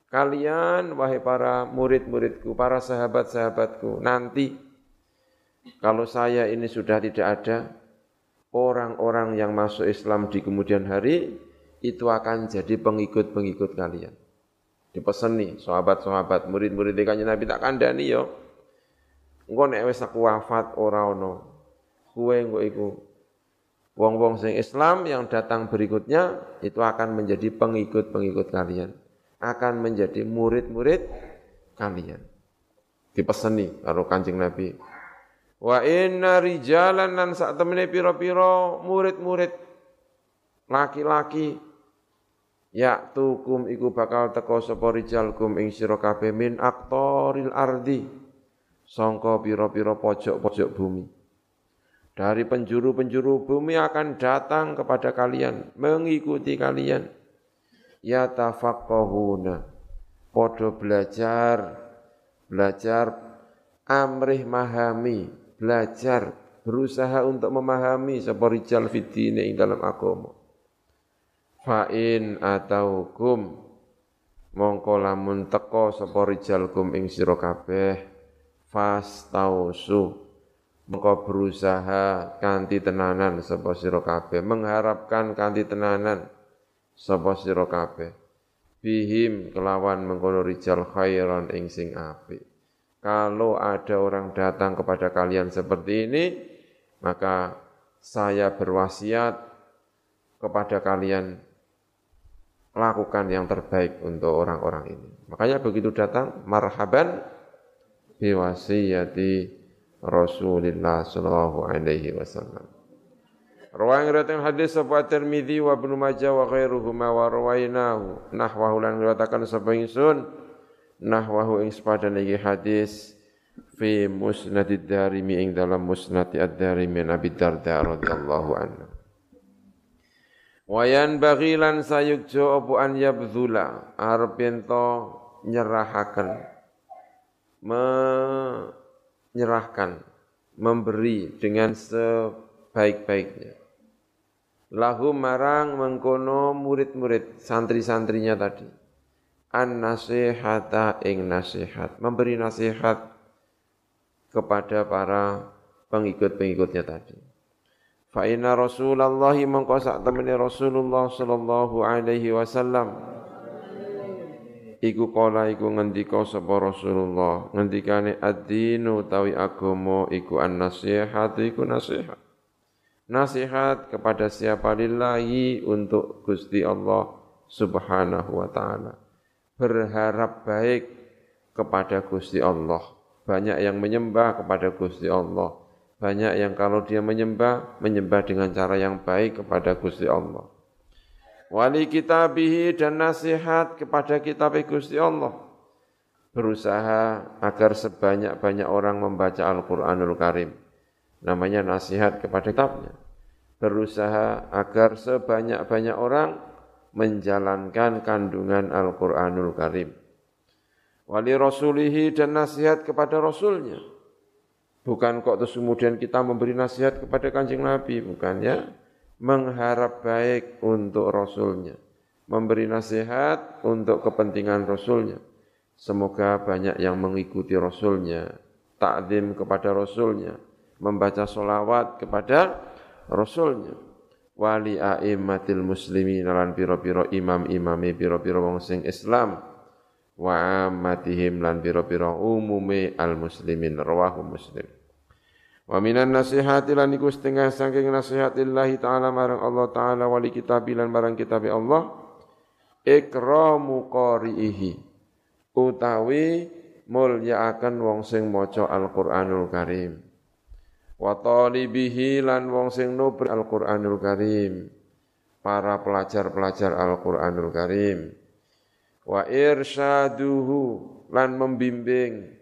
[SPEAKER 1] Kalian wahai para murid-muridku, para sahabat-sahabatku, nanti kalau saya ini sudah tidak ada, orang-orang yang masuk Islam di kemudian hari itu akan jadi pengikut-pengikut kalian. Dipeseni sahabat-sahabat, murid-murid kanjeng Nabi tak kandani yo. Engko nek wis aku wafat ora ono. Kuwe engko iku wong-wong sing Islam yang datang berikutnya itu akan menjadi pengikut-pengikut kalian akan menjadi murid-murid kalian. Dipeseni karo Kanjeng Nabi. Wa inna rijalan nan sak temene pira-pira murid-murid laki-laki ya tukum iku bakal teko sapa rijalkum ing sira kabeh min aktoril ardi sangka pira-pira pojok-pojok bumi. Dari penjuru-penjuru bumi akan datang kepada kalian, mengikuti kalian. Yatafaqqahuna. Padha belajar belajar amrih mahami belajar berusaha untuk memahami sapa rijal fidine ing dalam agama. Fa in ataukum. Mongko lamun teka sapa rijalkum ing sira kabeh fastausu. Mongko berusaha kanthi tenanan sapa sira kabeh. Mengharapkan kanthi tenanan sapa sira kabeh. Bihim kelawan mengkono rijal khairan ing sing apik. Kalau ada orang datang kepada kalian seperti ini maka saya berwasiat kepada kalian lakukan yang terbaik untuk orang-orang ini. Makanya begitu datang marhaban biwasiyati Rasulullah sallallahu alaihi wasallam. Rawang riwayat hadis sapa Tirmizi wa Ibnu Majah wa ghairuhuma wa rawainahu. Nahwahu lan riwayataken sapa ingsun nahwahu ing sepadan iki hadis fi musnad ad-darimi ing dalam musnad ad-darimi Nabi Darda radhiyallahu anhu. Wayan bagilan sayukjo opo an yabdhula arep nyerahaken menyerahkan memberi dengan sebaik-baiknya. Lahu marang mengkono murid-murid santri-santrinya tadi. An nasihata ing nasihat. Memberi nasihat kepada para pengikut-pengikutnya tadi. Fa inna Rasulullah mengko sak temene Rasulullah sallallahu alaihi wasallam iku kala iku ngendika sapa Rasulullah ngendikane ad-dinu tawi agama iku an-nasihat iku nasihat nasihat kepada siapa lillahi untuk Gusti Allah Subhanahu wa taala. Berharap baik kepada Gusti Allah. Banyak yang menyembah kepada Gusti Allah. Banyak yang kalau dia menyembah, menyembah dengan cara yang baik kepada Gusti Allah. Wali kitabihi dan nasihat kepada kitab Gusti Allah. Berusaha agar sebanyak-banyak orang membaca Al-Quranul Karim namanya nasihat kepada kitabnya. Berusaha agar sebanyak-banyak orang menjalankan kandungan Al-Quranul Karim. Wali Rasulihi dan nasihat kepada Rasulnya. Bukan kok terus kemudian kita memberi nasihat kepada kanjeng Nabi, bukan ya. Mengharap baik untuk Rasulnya. Memberi nasihat untuk kepentingan Rasulnya. Semoga banyak yang mengikuti Rasulnya. Takdim kepada Rasulnya membaca solawat kepada Rasulnya. Wali a'immatil muslimin lan piro-piro imam-imame piro-piro wong sing Islam wa ammatihim lan piro-piro umume al muslimin rawahu muslim. Wa minan nasihati lan iku setengah saking nasihatillahi taala marang Allah taala wali kitab lan marang kitab Allah ikramu qari'ihi utawi mulyaaken wong sing maca Al-Qur'anul Karim. Wa talibihi lan wong sing nubri Al-Qur'anul Karim para pelajar-pelajar Al-Qur'anul Karim. Wa irsyaduhu lan membimbing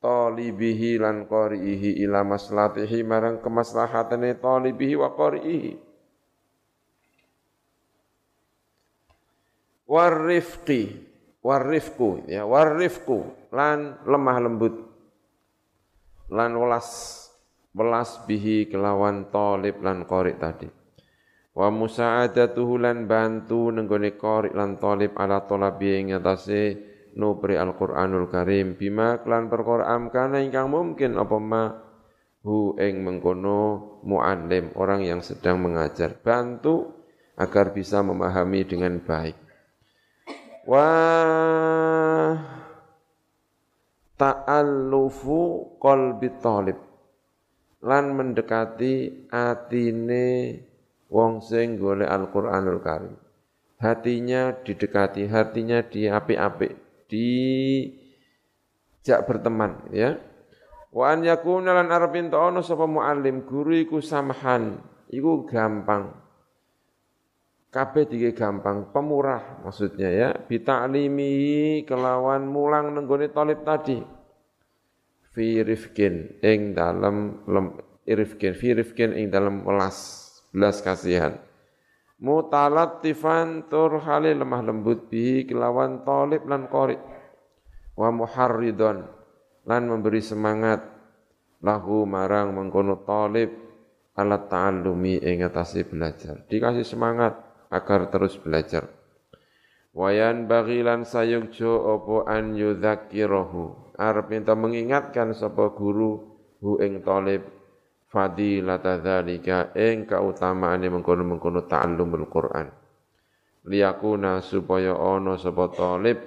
[SPEAKER 1] talibihi lan qari'ihi ila maslatihi marang kemaslahatane talibihi wa qari'ihi. Warifqi warifku ya warifku lan lemah lembut lan welas welas bihi kelawan talib lan qori tadi. Wa musa'adatuhu lan bantu nenggone qori lan talib ala talabi ing atase nubri Al-Qur'anul Karim. Bima kelan perkara amkana ingkang mungkin apa ma? Hu ing mengkono muallim orang yang sedang mengajar. Bantu agar bisa memahami dengan baik. Wa ta'allufu qalbi talib. Lan mendekati atine wong sing golek Al-Qur'anul Karim. Hatinya didekati, hatinya diapik-apik, di jak berteman ya. Wa an yakuna lan arep ono sapa muallim guru iku samhan, iku gampang. Kabeh dige gampang, pemurah maksudnya ya. Bita'limi kelawan mulang nenggone talib tadi fi rifkin ing dalam lem, rifkin fi rifkin ing dalam welas belas kasihan mutalatifan tur hale lemah lembut bihi kelawan talib lan qori wa muharridon lan memberi semangat. Lahu marang mengkono talib alat ta'allumi ing atase belajar. Dikasih semangat agar terus belajar. Wayan bagilan sayukjo opo an yudzakkirahu arep minta mengingatkan sapa guru hu ing talib fadilata dzalika ing kautamaane mengkono-mengkono ta'allumul Quran. Liyakuna supaya ana sapa talib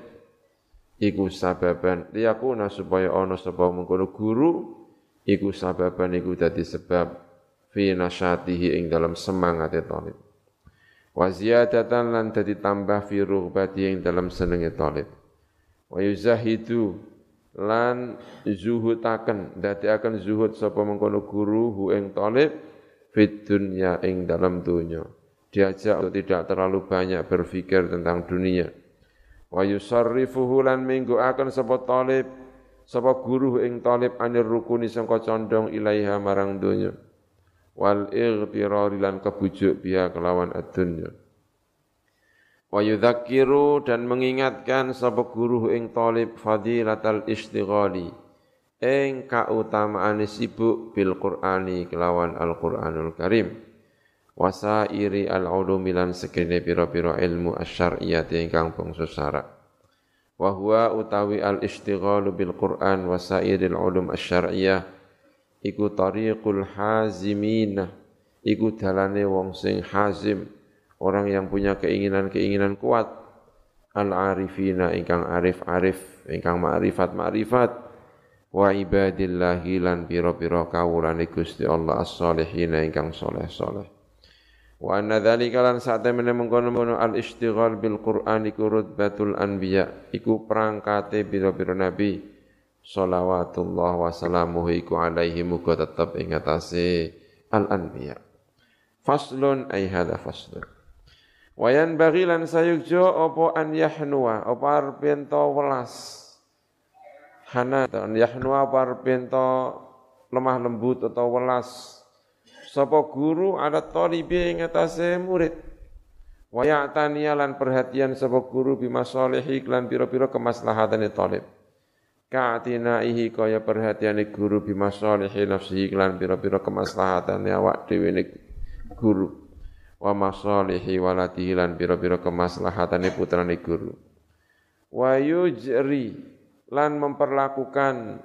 [SPEAKER 1] iku sababan. Liyakuna supaya ana sapa mengkono guru iku sababan iku dadi sebab fi nasyatihi ing dalam semangate talib. Wa ziyadatan lan dadi tambah fi rughbati ing dalam senenge talib. Wa yuzahidu lan zuhudaken akan zuhud sapa mengkono guru hu ing talib fit dunya ing dalam dunya. Diajak untuk tidak terlalu banyak berpikir tentang dunia. Wa yusarrifuhu lan mingguaken sapa talib sapa guru ing talib anir rukuni sangka condong ilaiha marang dunya wal ightirari lan kebujuk biha kelawan ad-dunya wa yudzakiru dan mengingatkan sapa guru ing talib fadilatal istighali ing kautamaan sibuk bil qur'ani kelawan al-qur'anul karim. Wasairi al-ulumi lan sekene pira-pira ilmu asy-syar'iyyah ingkang bangsa syarak wa huwa utawi al-istighalu bil qur'an wasairil ulum asy-syar'iyyah iku tariqul hazimin iku dalane wong sing hazim orang yang punya keinginan-keinginan kuat. Al arifina ingkang arif-arif ingkang ma'rifat-ma'rifat. Wa ibadillahi lan pira-pira kawulane Gusti Allah as-solihin ingkang soleh-soleh. Wa anna dzalika lan sak temene mengkono al istighal bil Qur'an iku rutbatul anbiya. Iku perangkate pira-pira nabi. Salawatullah wa salamuhu iku alaihi muga tetep ing atase al-anbiya. Faslun ay faslun. Wayan bagilan sayukjo opo an yahnua opo arpento welas. Hana an yahnua opo arpento lemah lembut atau welas. Sopo guru ada talibi ing atase murid. Wayatania lan perhatian sopo guru bimasalihi lan piro-piro kemaslahatane talib ka'tinaihi kaya perhatiane guru bimasalihi nafsihi lan pira-pira kemaslahatane awak dhewe guru wa masalihi waladihi lan pira-pira kemaslahatane putrane guru. Wa yujri lan memperlakukan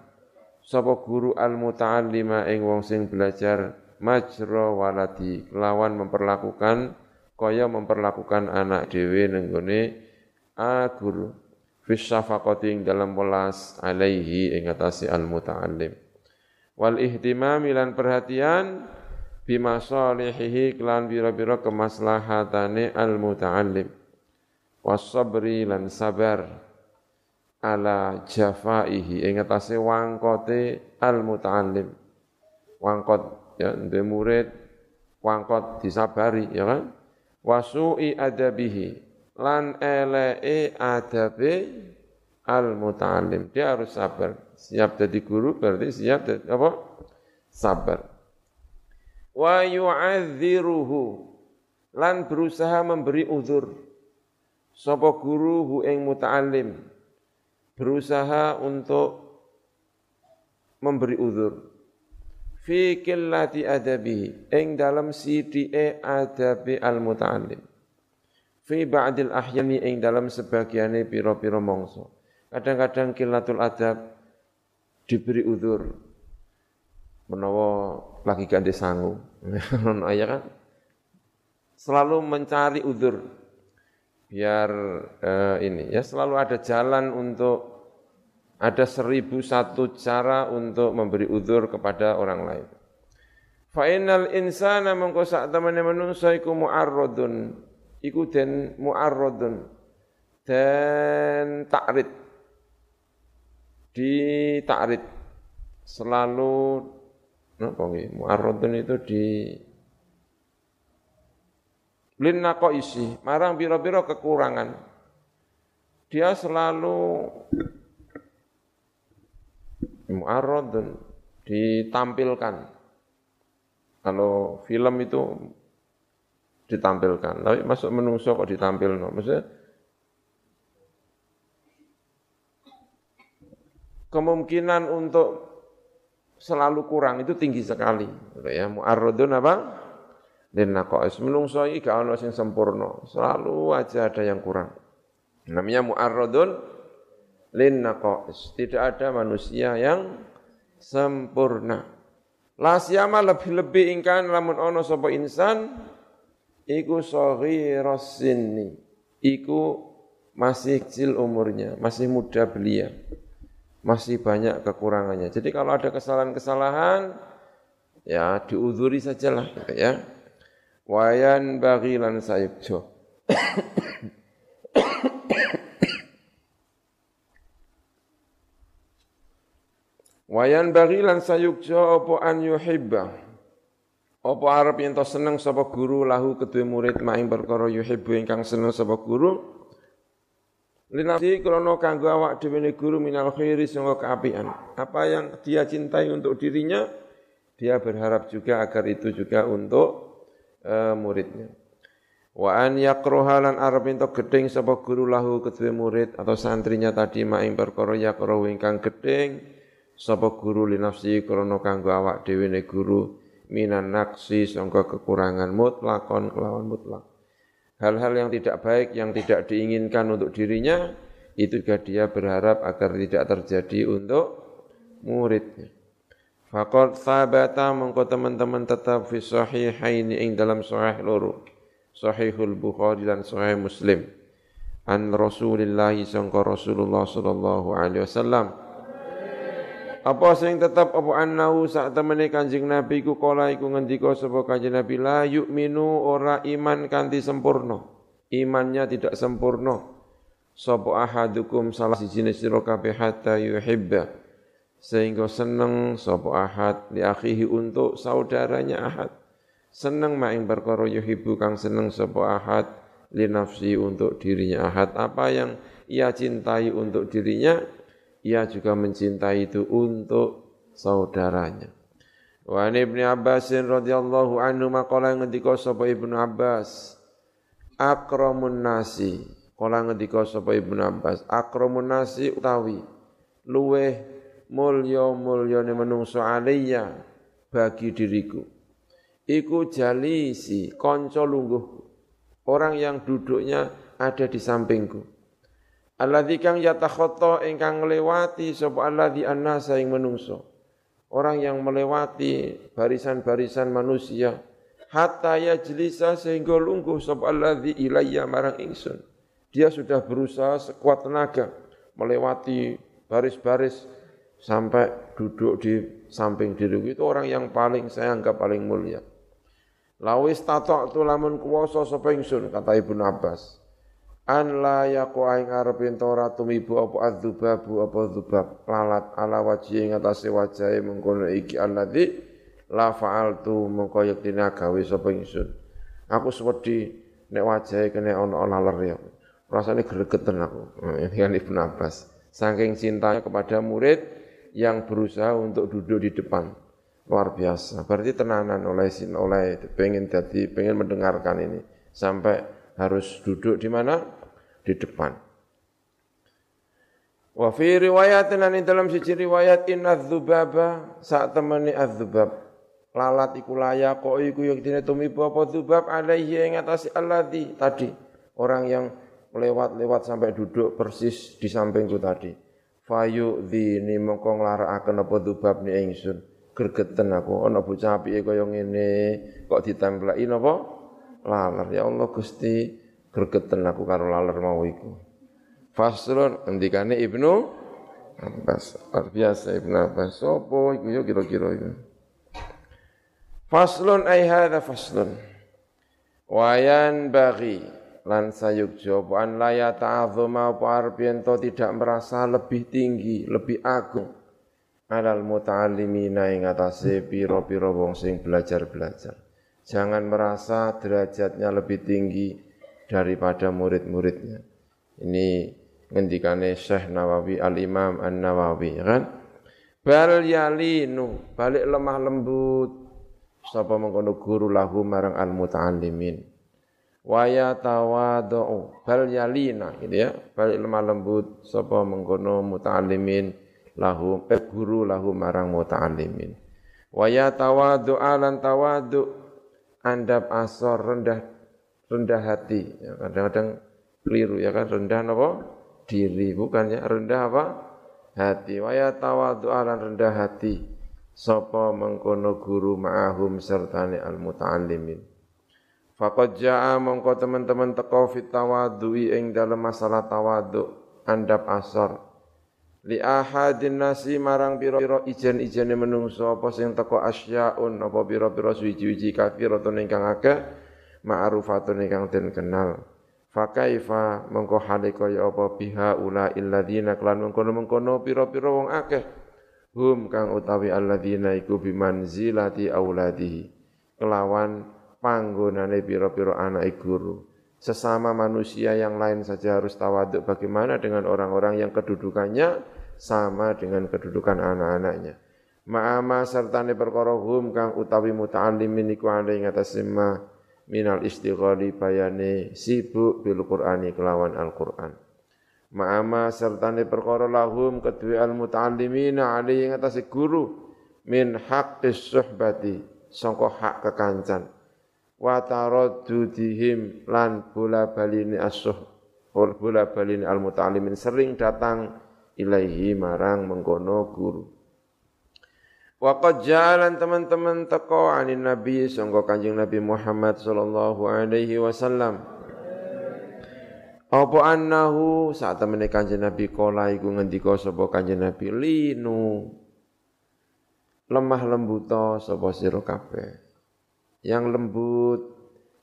[SPEAKER 1] sapa guru al muta'allima ing wong sing belajar majra waladi lawan memperlakukan kaya memperlakukan anak dhewe ning a guru. Fis syafaqati dalam welas alaihi ing atase al muta'allim wal ihtimam lan perhatian bima salihihi klan bira-bira kemaslahatane al muta'allim was sabri lan sabar ala jafaihi ing atase wangkote al muta'allim wangkot ya ndek murid wangkot disabari ya kan wasu'i adabihi lan elee adabe al muta'allim. Dia harus sabar. Siap jadi guru berarti siap jadi apa? Sabar. Wa yu'adziruhu lan berusaha memberi uzur. Sapa guru hu ing muta'allim. Berusaha untuk memberi uzur. Fi qillati adabi. Ing dalam sidike adabi al muta'allim fi ba'dil ahyani ing dalam sebagiane pira-pira mangsa. Kadang-kadang kilatul adab diberi udur menawa lagi ganti sangu. Ngono ya kan? Selalu mencari udur biar eh, ini ya selalu ada jalan untuk ada seribu satu cara untuk memberi udur kepada orang lain. Fa'inal insana mengko sak temene manungsa iku mu'arradun iku den mu'arradun dan takrid di takrid selalu napa nggih mu'arradun itu di lin isi marang biro-biro kekurangan dia selalu mu'arradun ditampilkan kalau film itu ditampilkan. Tapi masuk menungso kok ditampilno. Maksudnya kemungkinan untuk selalu kurang itu tinggi sekali. Ya, mu'arradun apa? Dan naqais. Menungso iki gak ono sing sempurna. Selalu aja ada yang kurang. Namanya mu'arradun lin naqais. Tidak ada manusia yang sempurna. La siyama lebih-lebih ingkan lamun ono sapa insan iku saghiras sinni iku masih kecil umurnya, masih muda belia, masih banyak kekurangannya. Jadi kalau ada kesalahan-kesalahan, ya diuduri sajalah, gitu ya. wayan bagi lan sayukjo wayan bagi lan sayukjo apa an yuhibba apa arep yen seneng sapa guru lahu kedue murid maing perkara yuhibbu ingkang seneng sapa guru Linafsi krono kanggo awak dhewe guru minal khairi sanga keapian. Apa yang dia cintai untuk dirinya, dia berharap juga agar itu juga untuk uh, muridnya. Wa an yaqroha lan arep entuk gedeng sapa guru lahu kedue murid atau santrinya tadi maing perkara yaqra ingkang gedeng sapa guru linafsi krana kanggo awak dhewe ne guru minan naksi sangka kekurangan mutlakon kelawan mutlak. Hal-hal yang tidak baik yang tidak diinginkan untuk dirinya itu juga dia berharap agar tidak terjadi untuk muridnya. Faqad thabata mengko teman-teman tetap fi sahihaini ing dalam sahih loro. Sahihul Bukhari dan Sahih Muslim. An Rasulillah sangka Rasulullah sallallahu alaihi wasallam. Apa sing tetap apa annahu sak temene Kanjeng Nabi ku kala iku ngendika sapa Kanjeng Nabi la yu'minu ora iman kanthi sempurna. Imannya tidak sempurna. Sapa ahadukum salah siji sira kabeh hatta yuhibba sehingga seneng sapa ahad li akhihi untuk saudaranya ahad seneng maing perkara yuhibbu kang seneng sapa ahad li nafsi untuk dirinya ahad apa yang ia cintai untuk dirinya ia juga mencintai itu untuk saudaranya. Wa Ibnu Abbas radhiyallahu anhu maqala ngendika sapa Ibnu Abbas akramun nasi. Kala ngendika sapa Ibnu Abbas akramun nasi utawi luweh mulya mulyane menungso alaiya bagi diriku. Iku jalisi kanca lungguh orang yang duduknya ada di sampingku alladzi kang yatakhatta ingkang nglewati sapa alladzi annasa ing menungso orang yang melewati barisan-barisan manusia hatta yajlisa sehingga lungguh sapa alladzi ilayya marang ingsun dia sudah berusaha sekuat tenaga melewati baris-baris sampai duduk di samping diriku itu orang yang paling saya anggap paling mulia. Lawis tatok tu lamun kuwasa sapa ingsun kata Ibnu Abbas. An la yaqu aing arep ento ora tumibu apa adzubabu apa dzubab lalat ala wajhi ing atase wajahe mengkono iki alladzi la fa'altu mengko yektine gawe sapa ingsun. Aku swedi nek wajahe kene ana laler ya. Rasane gregeten aku. Kan Ibnu Abbas. Saking cintanya kepada murid, yang berusaha untuk duduk di depan luar biasa. Berarti tenanan oleh sin oleh pengen jadi pengen mendengarkan ini sampai harus duduk di mana di depan. Wa fi riwayatin lan dalam siji riwayat inna dzubaba saat temani adzubab. Lalat iku layak kok iku yang dene tumibu apa dzubab alaihi ing atase alladzi tadi. Orang yang lewat-lewat sampai duduk persis di sampingku tadi. Fayu dini mongko nglarakaken apa dubab ni ingsun. Gregeten aku ana bocah apike kaya ngene kok ditempleki napa? Laler ya Allah Gusti gregeten aku karo laler mau iku faslun ngendikane Ibnu Abbas. Luar biasa Ibnu Abbas. Sapa iku yo kira-kira iku? Faslun ai hadza faslun. Wayan bagi lan sayukjo an laya ta'azuma apa arbiento tidak merasa lebih tinggi, lebih agung. Alal muta'allimina ing atase pira-pira wong sing belajar-belajar. Jangan merasa derajatnya lebih tinggi daripada murid-muridnya. Ini ngendikane Syekh Nawawi Al-Imam An-Nawawi kan. Bal yalinu, balik lemah lembut sapa mengkono guru lahu marang al-muta'allimin waya tawadu bal yalina gitu ya bal lemah lembut sapa mengkono muta'allimin lahu eh, guru lahu marang muta'allimin waya tawadu alan tawadu andap asor rendah rendah hati ya, kadang-kadang keliru ya kan? Rendah apa? Diri bukannya rendah apa? Hati. Waya tawadu alan rendah hati. Sapa mengkono guru ma'ahum sertane al muta'allimin Faqad ja'a mongko teman-teman teko fit tawadui ing dalam masalah tawadu andap asar. Li ahadin nasi marang pira-pira ijen-ijene menungso apa sing teko asyaun apa pira-pira suwi-wiji kafiratun ingkang akeh ma'rufatun ingkang den kenal. Fakaifa mengko hale kaya apa biha ula illadzina klan mengkono-mengkono pira-pira wong akeh. Hum kang utawi alladzina iku bimanzilati auladihi kelawan panggonane pira-pira anak guru. Sesama manusia yang lain saja harus tawaduk bagaimana dengan orang-orang yang kedudukannya sama dengan kedudukan anak-anaknya. Ma'ama sertane perkara hum kang utawi muta'allimin iku ing atas minal istighali bayane sibuk bil Qur'ani kelawan Al-Qur'an. Ma'ama sertane perkara lahum kedua al muta'allimina ali ing atas guru min haqqis suhbati sangka hak kekancan. Wa taraddudihim lan bola balini as-suh bola balini al muta'allimin sering datang ilaihi marang mengkono guru. Waqad jalan teman-teman teko anin Nabi sangka Kanjeng Nabi Muhammad sallallahu alaihi wasallam. Apa annahu saat temene Kanjeng Nabi kala iku ngendika sapa Kanjeng Nabi linu lemah lembuto sapa sira kabeh. Yang lembut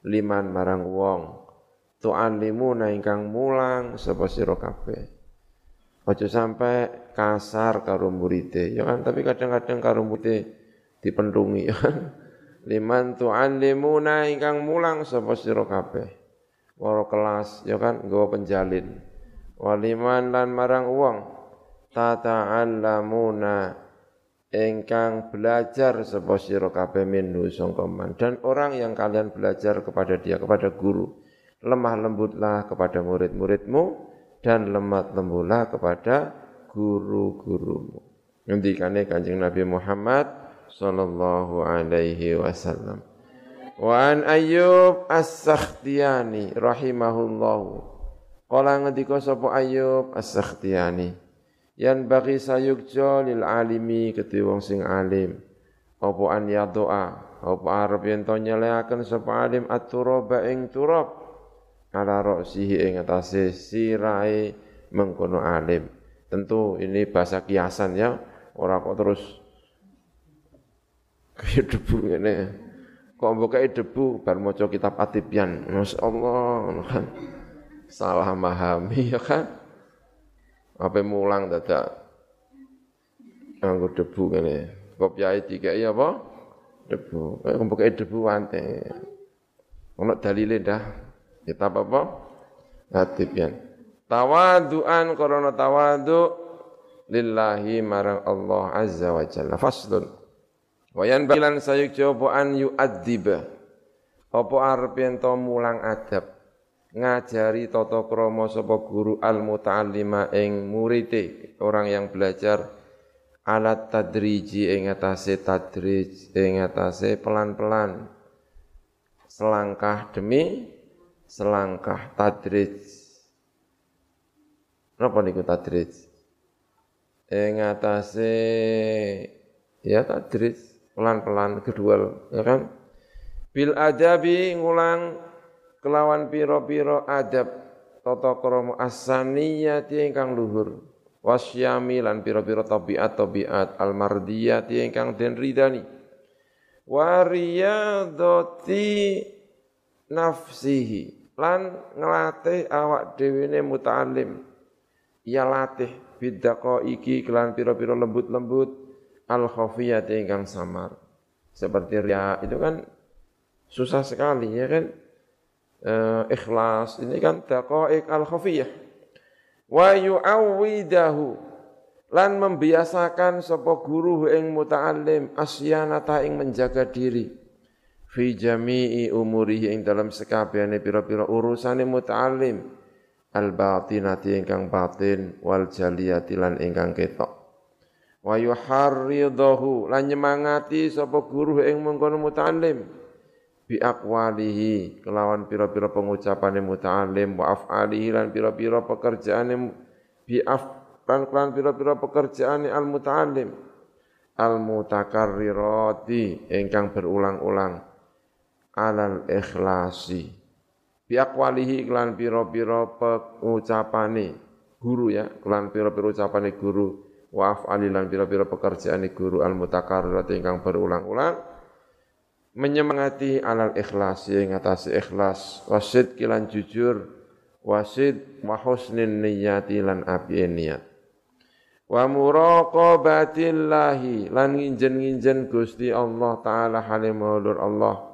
[SPEAKER 1] liman marang wong tu'allimuna ingkang mulang sapa sira kabeh. Ojo sampai kasar karo muride, ya kan? Tapi kadang-kadang karo muride dipendungi, ya kan? Liman tu'allimuna ingkang mulang sapa sira kabeh. Waro kelas, ya kan? Nggawa penjalin. Waliman lan marang uang tata'allamuna ingkang belajar sapa sira kabeh minhu sangka dan orang yang kalian belajar kepada dia kepada guru lemah lembutlah kepada murid-muridmu dan lemah lembulah kepada guru-gurumu. Ngendikane Kanjeng Nabi Muhammad sallallahu alaihi wasallam. Wa an Ayyub As-Sakhtiyani rahimahullahu. Kala ngendika sapa Ayyub As-Sakhtiyani, yan bagi sayukjo lil alimi kedhe wong sing alim. Apa an ya doa, apa arep yen to nyeleaken sapa alim at-turaba ing turab ala roksihi ing atase sirai mengkono alim. Tentu ini bahasa kiasan ya, orang kok terus kaya debu ini. Kok bukai debu bar maca kitab Atibian. Allah kan. Salah memahami ya kan. Apa mulang dadak nganggo debu ngene. Kopiahe dikai apa? Debu. Kok bukai debu wante. Ono dalile dah Kitab apa? Hatibian. Tawadu'an korona tawadu lillahi marang Allah azza wa jalla. Faslun. Wayan bilan sayuk coba an yu'adziba. Apa arep to mulang adab. Ngajari tata krama sapa guru al muta'allima ing murite, orang yang belajar alat tadriji ing atase tadrij ing atase pelan-pelan selangkah demi selangkah tadrij. Napa niku tadrij? Ing atase ya tadrij pelan-pelan kedua ya kan? Bil adabi ngulang kelawan piro-piro adab tata krama asaniyati ingkang luhur wasyami lan piro-piro tabiat tabiat almardiyati ingkang den ridani wariyadati nafsihi lan ngelatih awak dhewe muta'alim ya latih bidaqo iki kelan pira-pira lembut-lembut al khafiyati ingkang samar. Seperti ria itu kan susah sekali ya kan? E, ikhlas ini kan daqaiq al khafiyah wa yu'awwidahu lan membiasakan sapa guru ing muta'allim asyanata ing menjaga diri. Fi jami'i umurihi ing dalam sekabehane pira-pira urusane muta'allim al batinati ingkang batin wal jaliyati lan ingkang ketok. Wa yuharridahu lan nyemangati sapa guru ing mengkono muta'allim. Bi aqwalihi kelawan pira-pira pengucapane muta'allim wa af'alihi lan pira-pira pekerjaane bi af lan kelan pira-pira pekerjaane al muta'allim al mutakarrirati ingkang berulang-ulang. Alal ikhlasi bi aqwalihi klan pira-pira pengucapane guru ya. Klan pira-pira ucapane guru. Wa af'ali lan pira-pira pekerjaane guru al mutakarrirat ingkang berulang-ulang. Menyemangati alal ikhlas yang atas ikhlas. Wasid kilan jujur. Wasid wa husnin niyati lan api niat. Wa muraqabatillahi lan nginjen-nginjen Gusti Allah taala halim Allah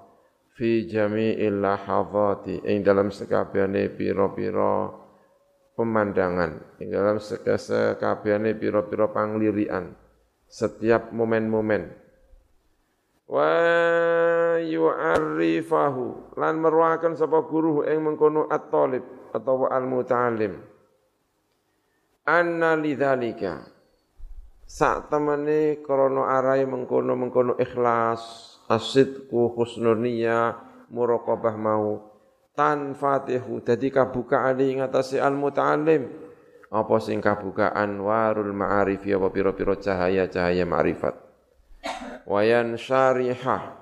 [SPEAKER 1] fi jami'il lahadhati ing dalam sekabehane pira-pira pemandangan ing dalam sekabehane pira-pira panglirian setiap momen-momen. Wa yu'arrifahu lan merwakan sapa guru ing mengkono at-talib atau al-muta'allim. Anna lidzalika sak temene krana arai mengkono-mengkono ikhlas asidku husnul niyya muraqabah mau. Tan fatihu dadi kabukaan ing atase al-muta'allim. Apa sing kabukaan? Warul ma'arif ya pira-pira cahaya-cahaya ma'rifat. Wayan syarihah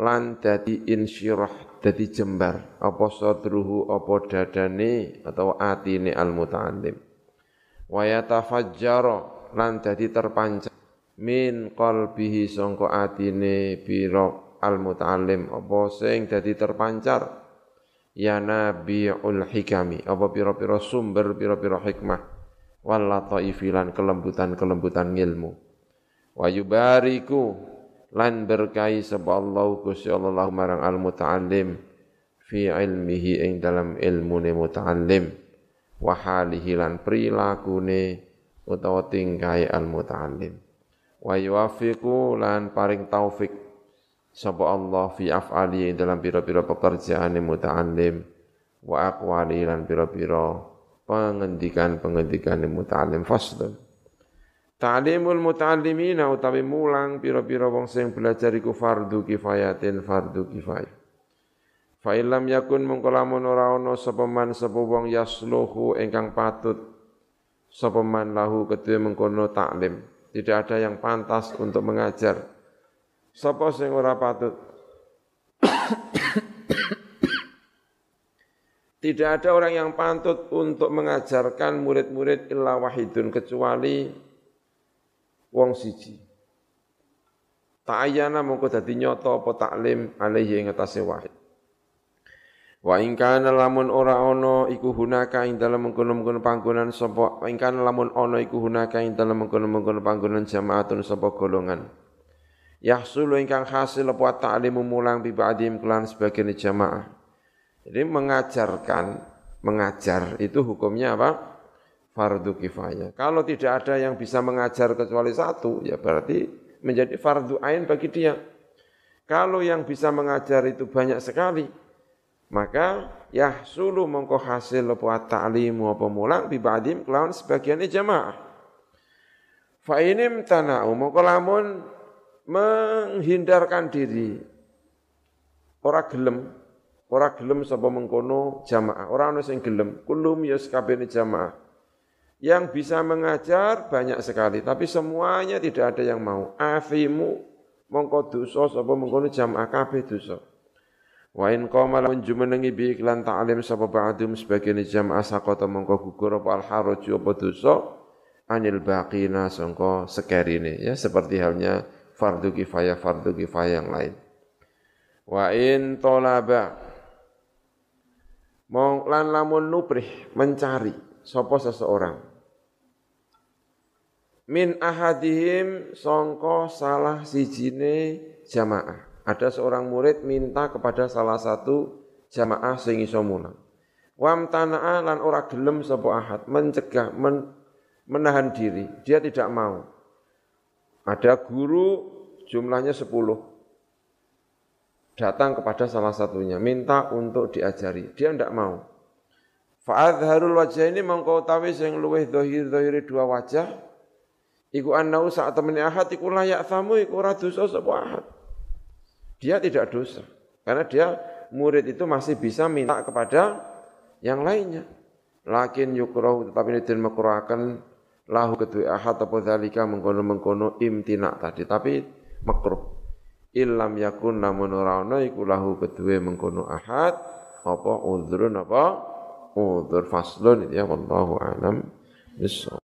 [SPEAKER 1] lan dadi insyirah dadi jembar. Apa sadruhu apa dadane atau atine al muta'allim wa yatafajjara lan dadi terpancar min qalbihi sangka atine biro al muta'allim apa sing dadi terpancar? Ya nabiul hikami. Apa pira-pira sumber pira-pira hikmah? Wal lataifilan kelembutan-kelembutan ilmu wa yubariku lan berkahi sapa Allah Gusti Allah marang al muta'allim fi ilmihi ing dalam ilmune muta'allim. Wa halihi lan prilakune utawa tingkai al muta'allim wa yuwafiqu lan paring taufik sapa Allah fi af'ali dalam pira-pira pekerjaan muta'allim wa aqwali lan pira-pira pengendikan-pengendikan muta'allim fasdun Ta'limul muta'allimina utawi mulang pira-pira wong sing belajar iku fardu kifayatin fardu kifayah. Fa illam yakun mongko lamun ora ana sapa man sapa wong yasluhu ingkang patut sapa man lahu kedue mengkono taklim. Tidak ada yang pantas untuk mengajar. Sapa sing ora patut? Tidak ada orang yang pantut untuk mengajarkan murid-murid illa wahidun kecuali wong siji. Ta'ayyana mongko dadi nyata apa taklim alaihi ing wahid. Wa ing kana lamun ora ana iku hunaka ing dalem mengkono-mengkono panggonan sapa ing kana lamun ana iku hunaka ing dalem mengkono-mengkono panggonan jamaatun sapa golongan. Yahsulu ingkang hasil apa ta'limu mulang bi ba'dim kelan sebagian jamaah. Jadi mengajarkan, mengajar itu hukumnya apa? fardu kifayah. Kalau tidak ada yang bisa mengajar kecuali satu, ya berarti menjadi fardu ain bagi dia. Kalau yang bisa mengajar itu banyak sekali, maka ya sulu mongko hasil apa ta'limu apa mulang bibadim kelawan sebagian jamaah. Fa inim tanau mongko lamun menghindarkan diri ora gelem ora gelem sapa mengkono jamaah ora ana sing gelem kulum ya sakabehane jamaah yang bisa mengajar banyak sekali, tapi semuanya tidak ada yang mau. Afimu mongko dosa sapa mengkono jamaah kabeh dosa. Wa in qama lan jumenengi bi iklan ta'lim sapa ba'dum sebagian jamaah sakota mongko gugur apa al haraju apa dosa anil baqina sangka sekerine ya seperti halnya fardu kifayah fardu kifayah yang lain. Wa in tolaba mong lan lamun nuprih mencari sapa seseorang min ahadihim songko salah sijine jamaah. Ada seorang murid minta kepada salah satu jamaah sing iso mulang. Wam tana'a lan ora gelem sapa ahad, mencegah, men, menahan diri. Dia tidak mau. Ada guru jumlahnya sepuluh datang kepada salah satunya, minta untuk diajari. Dia tidak mau. Fa'adharul wajah ini mengkau tawi yang luweh dohir-dohiri dua wajah, Iku annau saat temani ahad iku layak tamu iku ora dosa sapa ahad. Dia tidak dosa. Karena dia murid itu masih bisa minta kepada yang lainnya. Lakin yukrahu tetapi ini dan makruhakan lahu kedua ahad apa dalika mengkono-mengkono imtina tadi. Tapi makruh. Illam yakun namun ora iku lahu kedua mengkono ahad apa udhrun apa udhur faslun ya wallahu alam bisawab.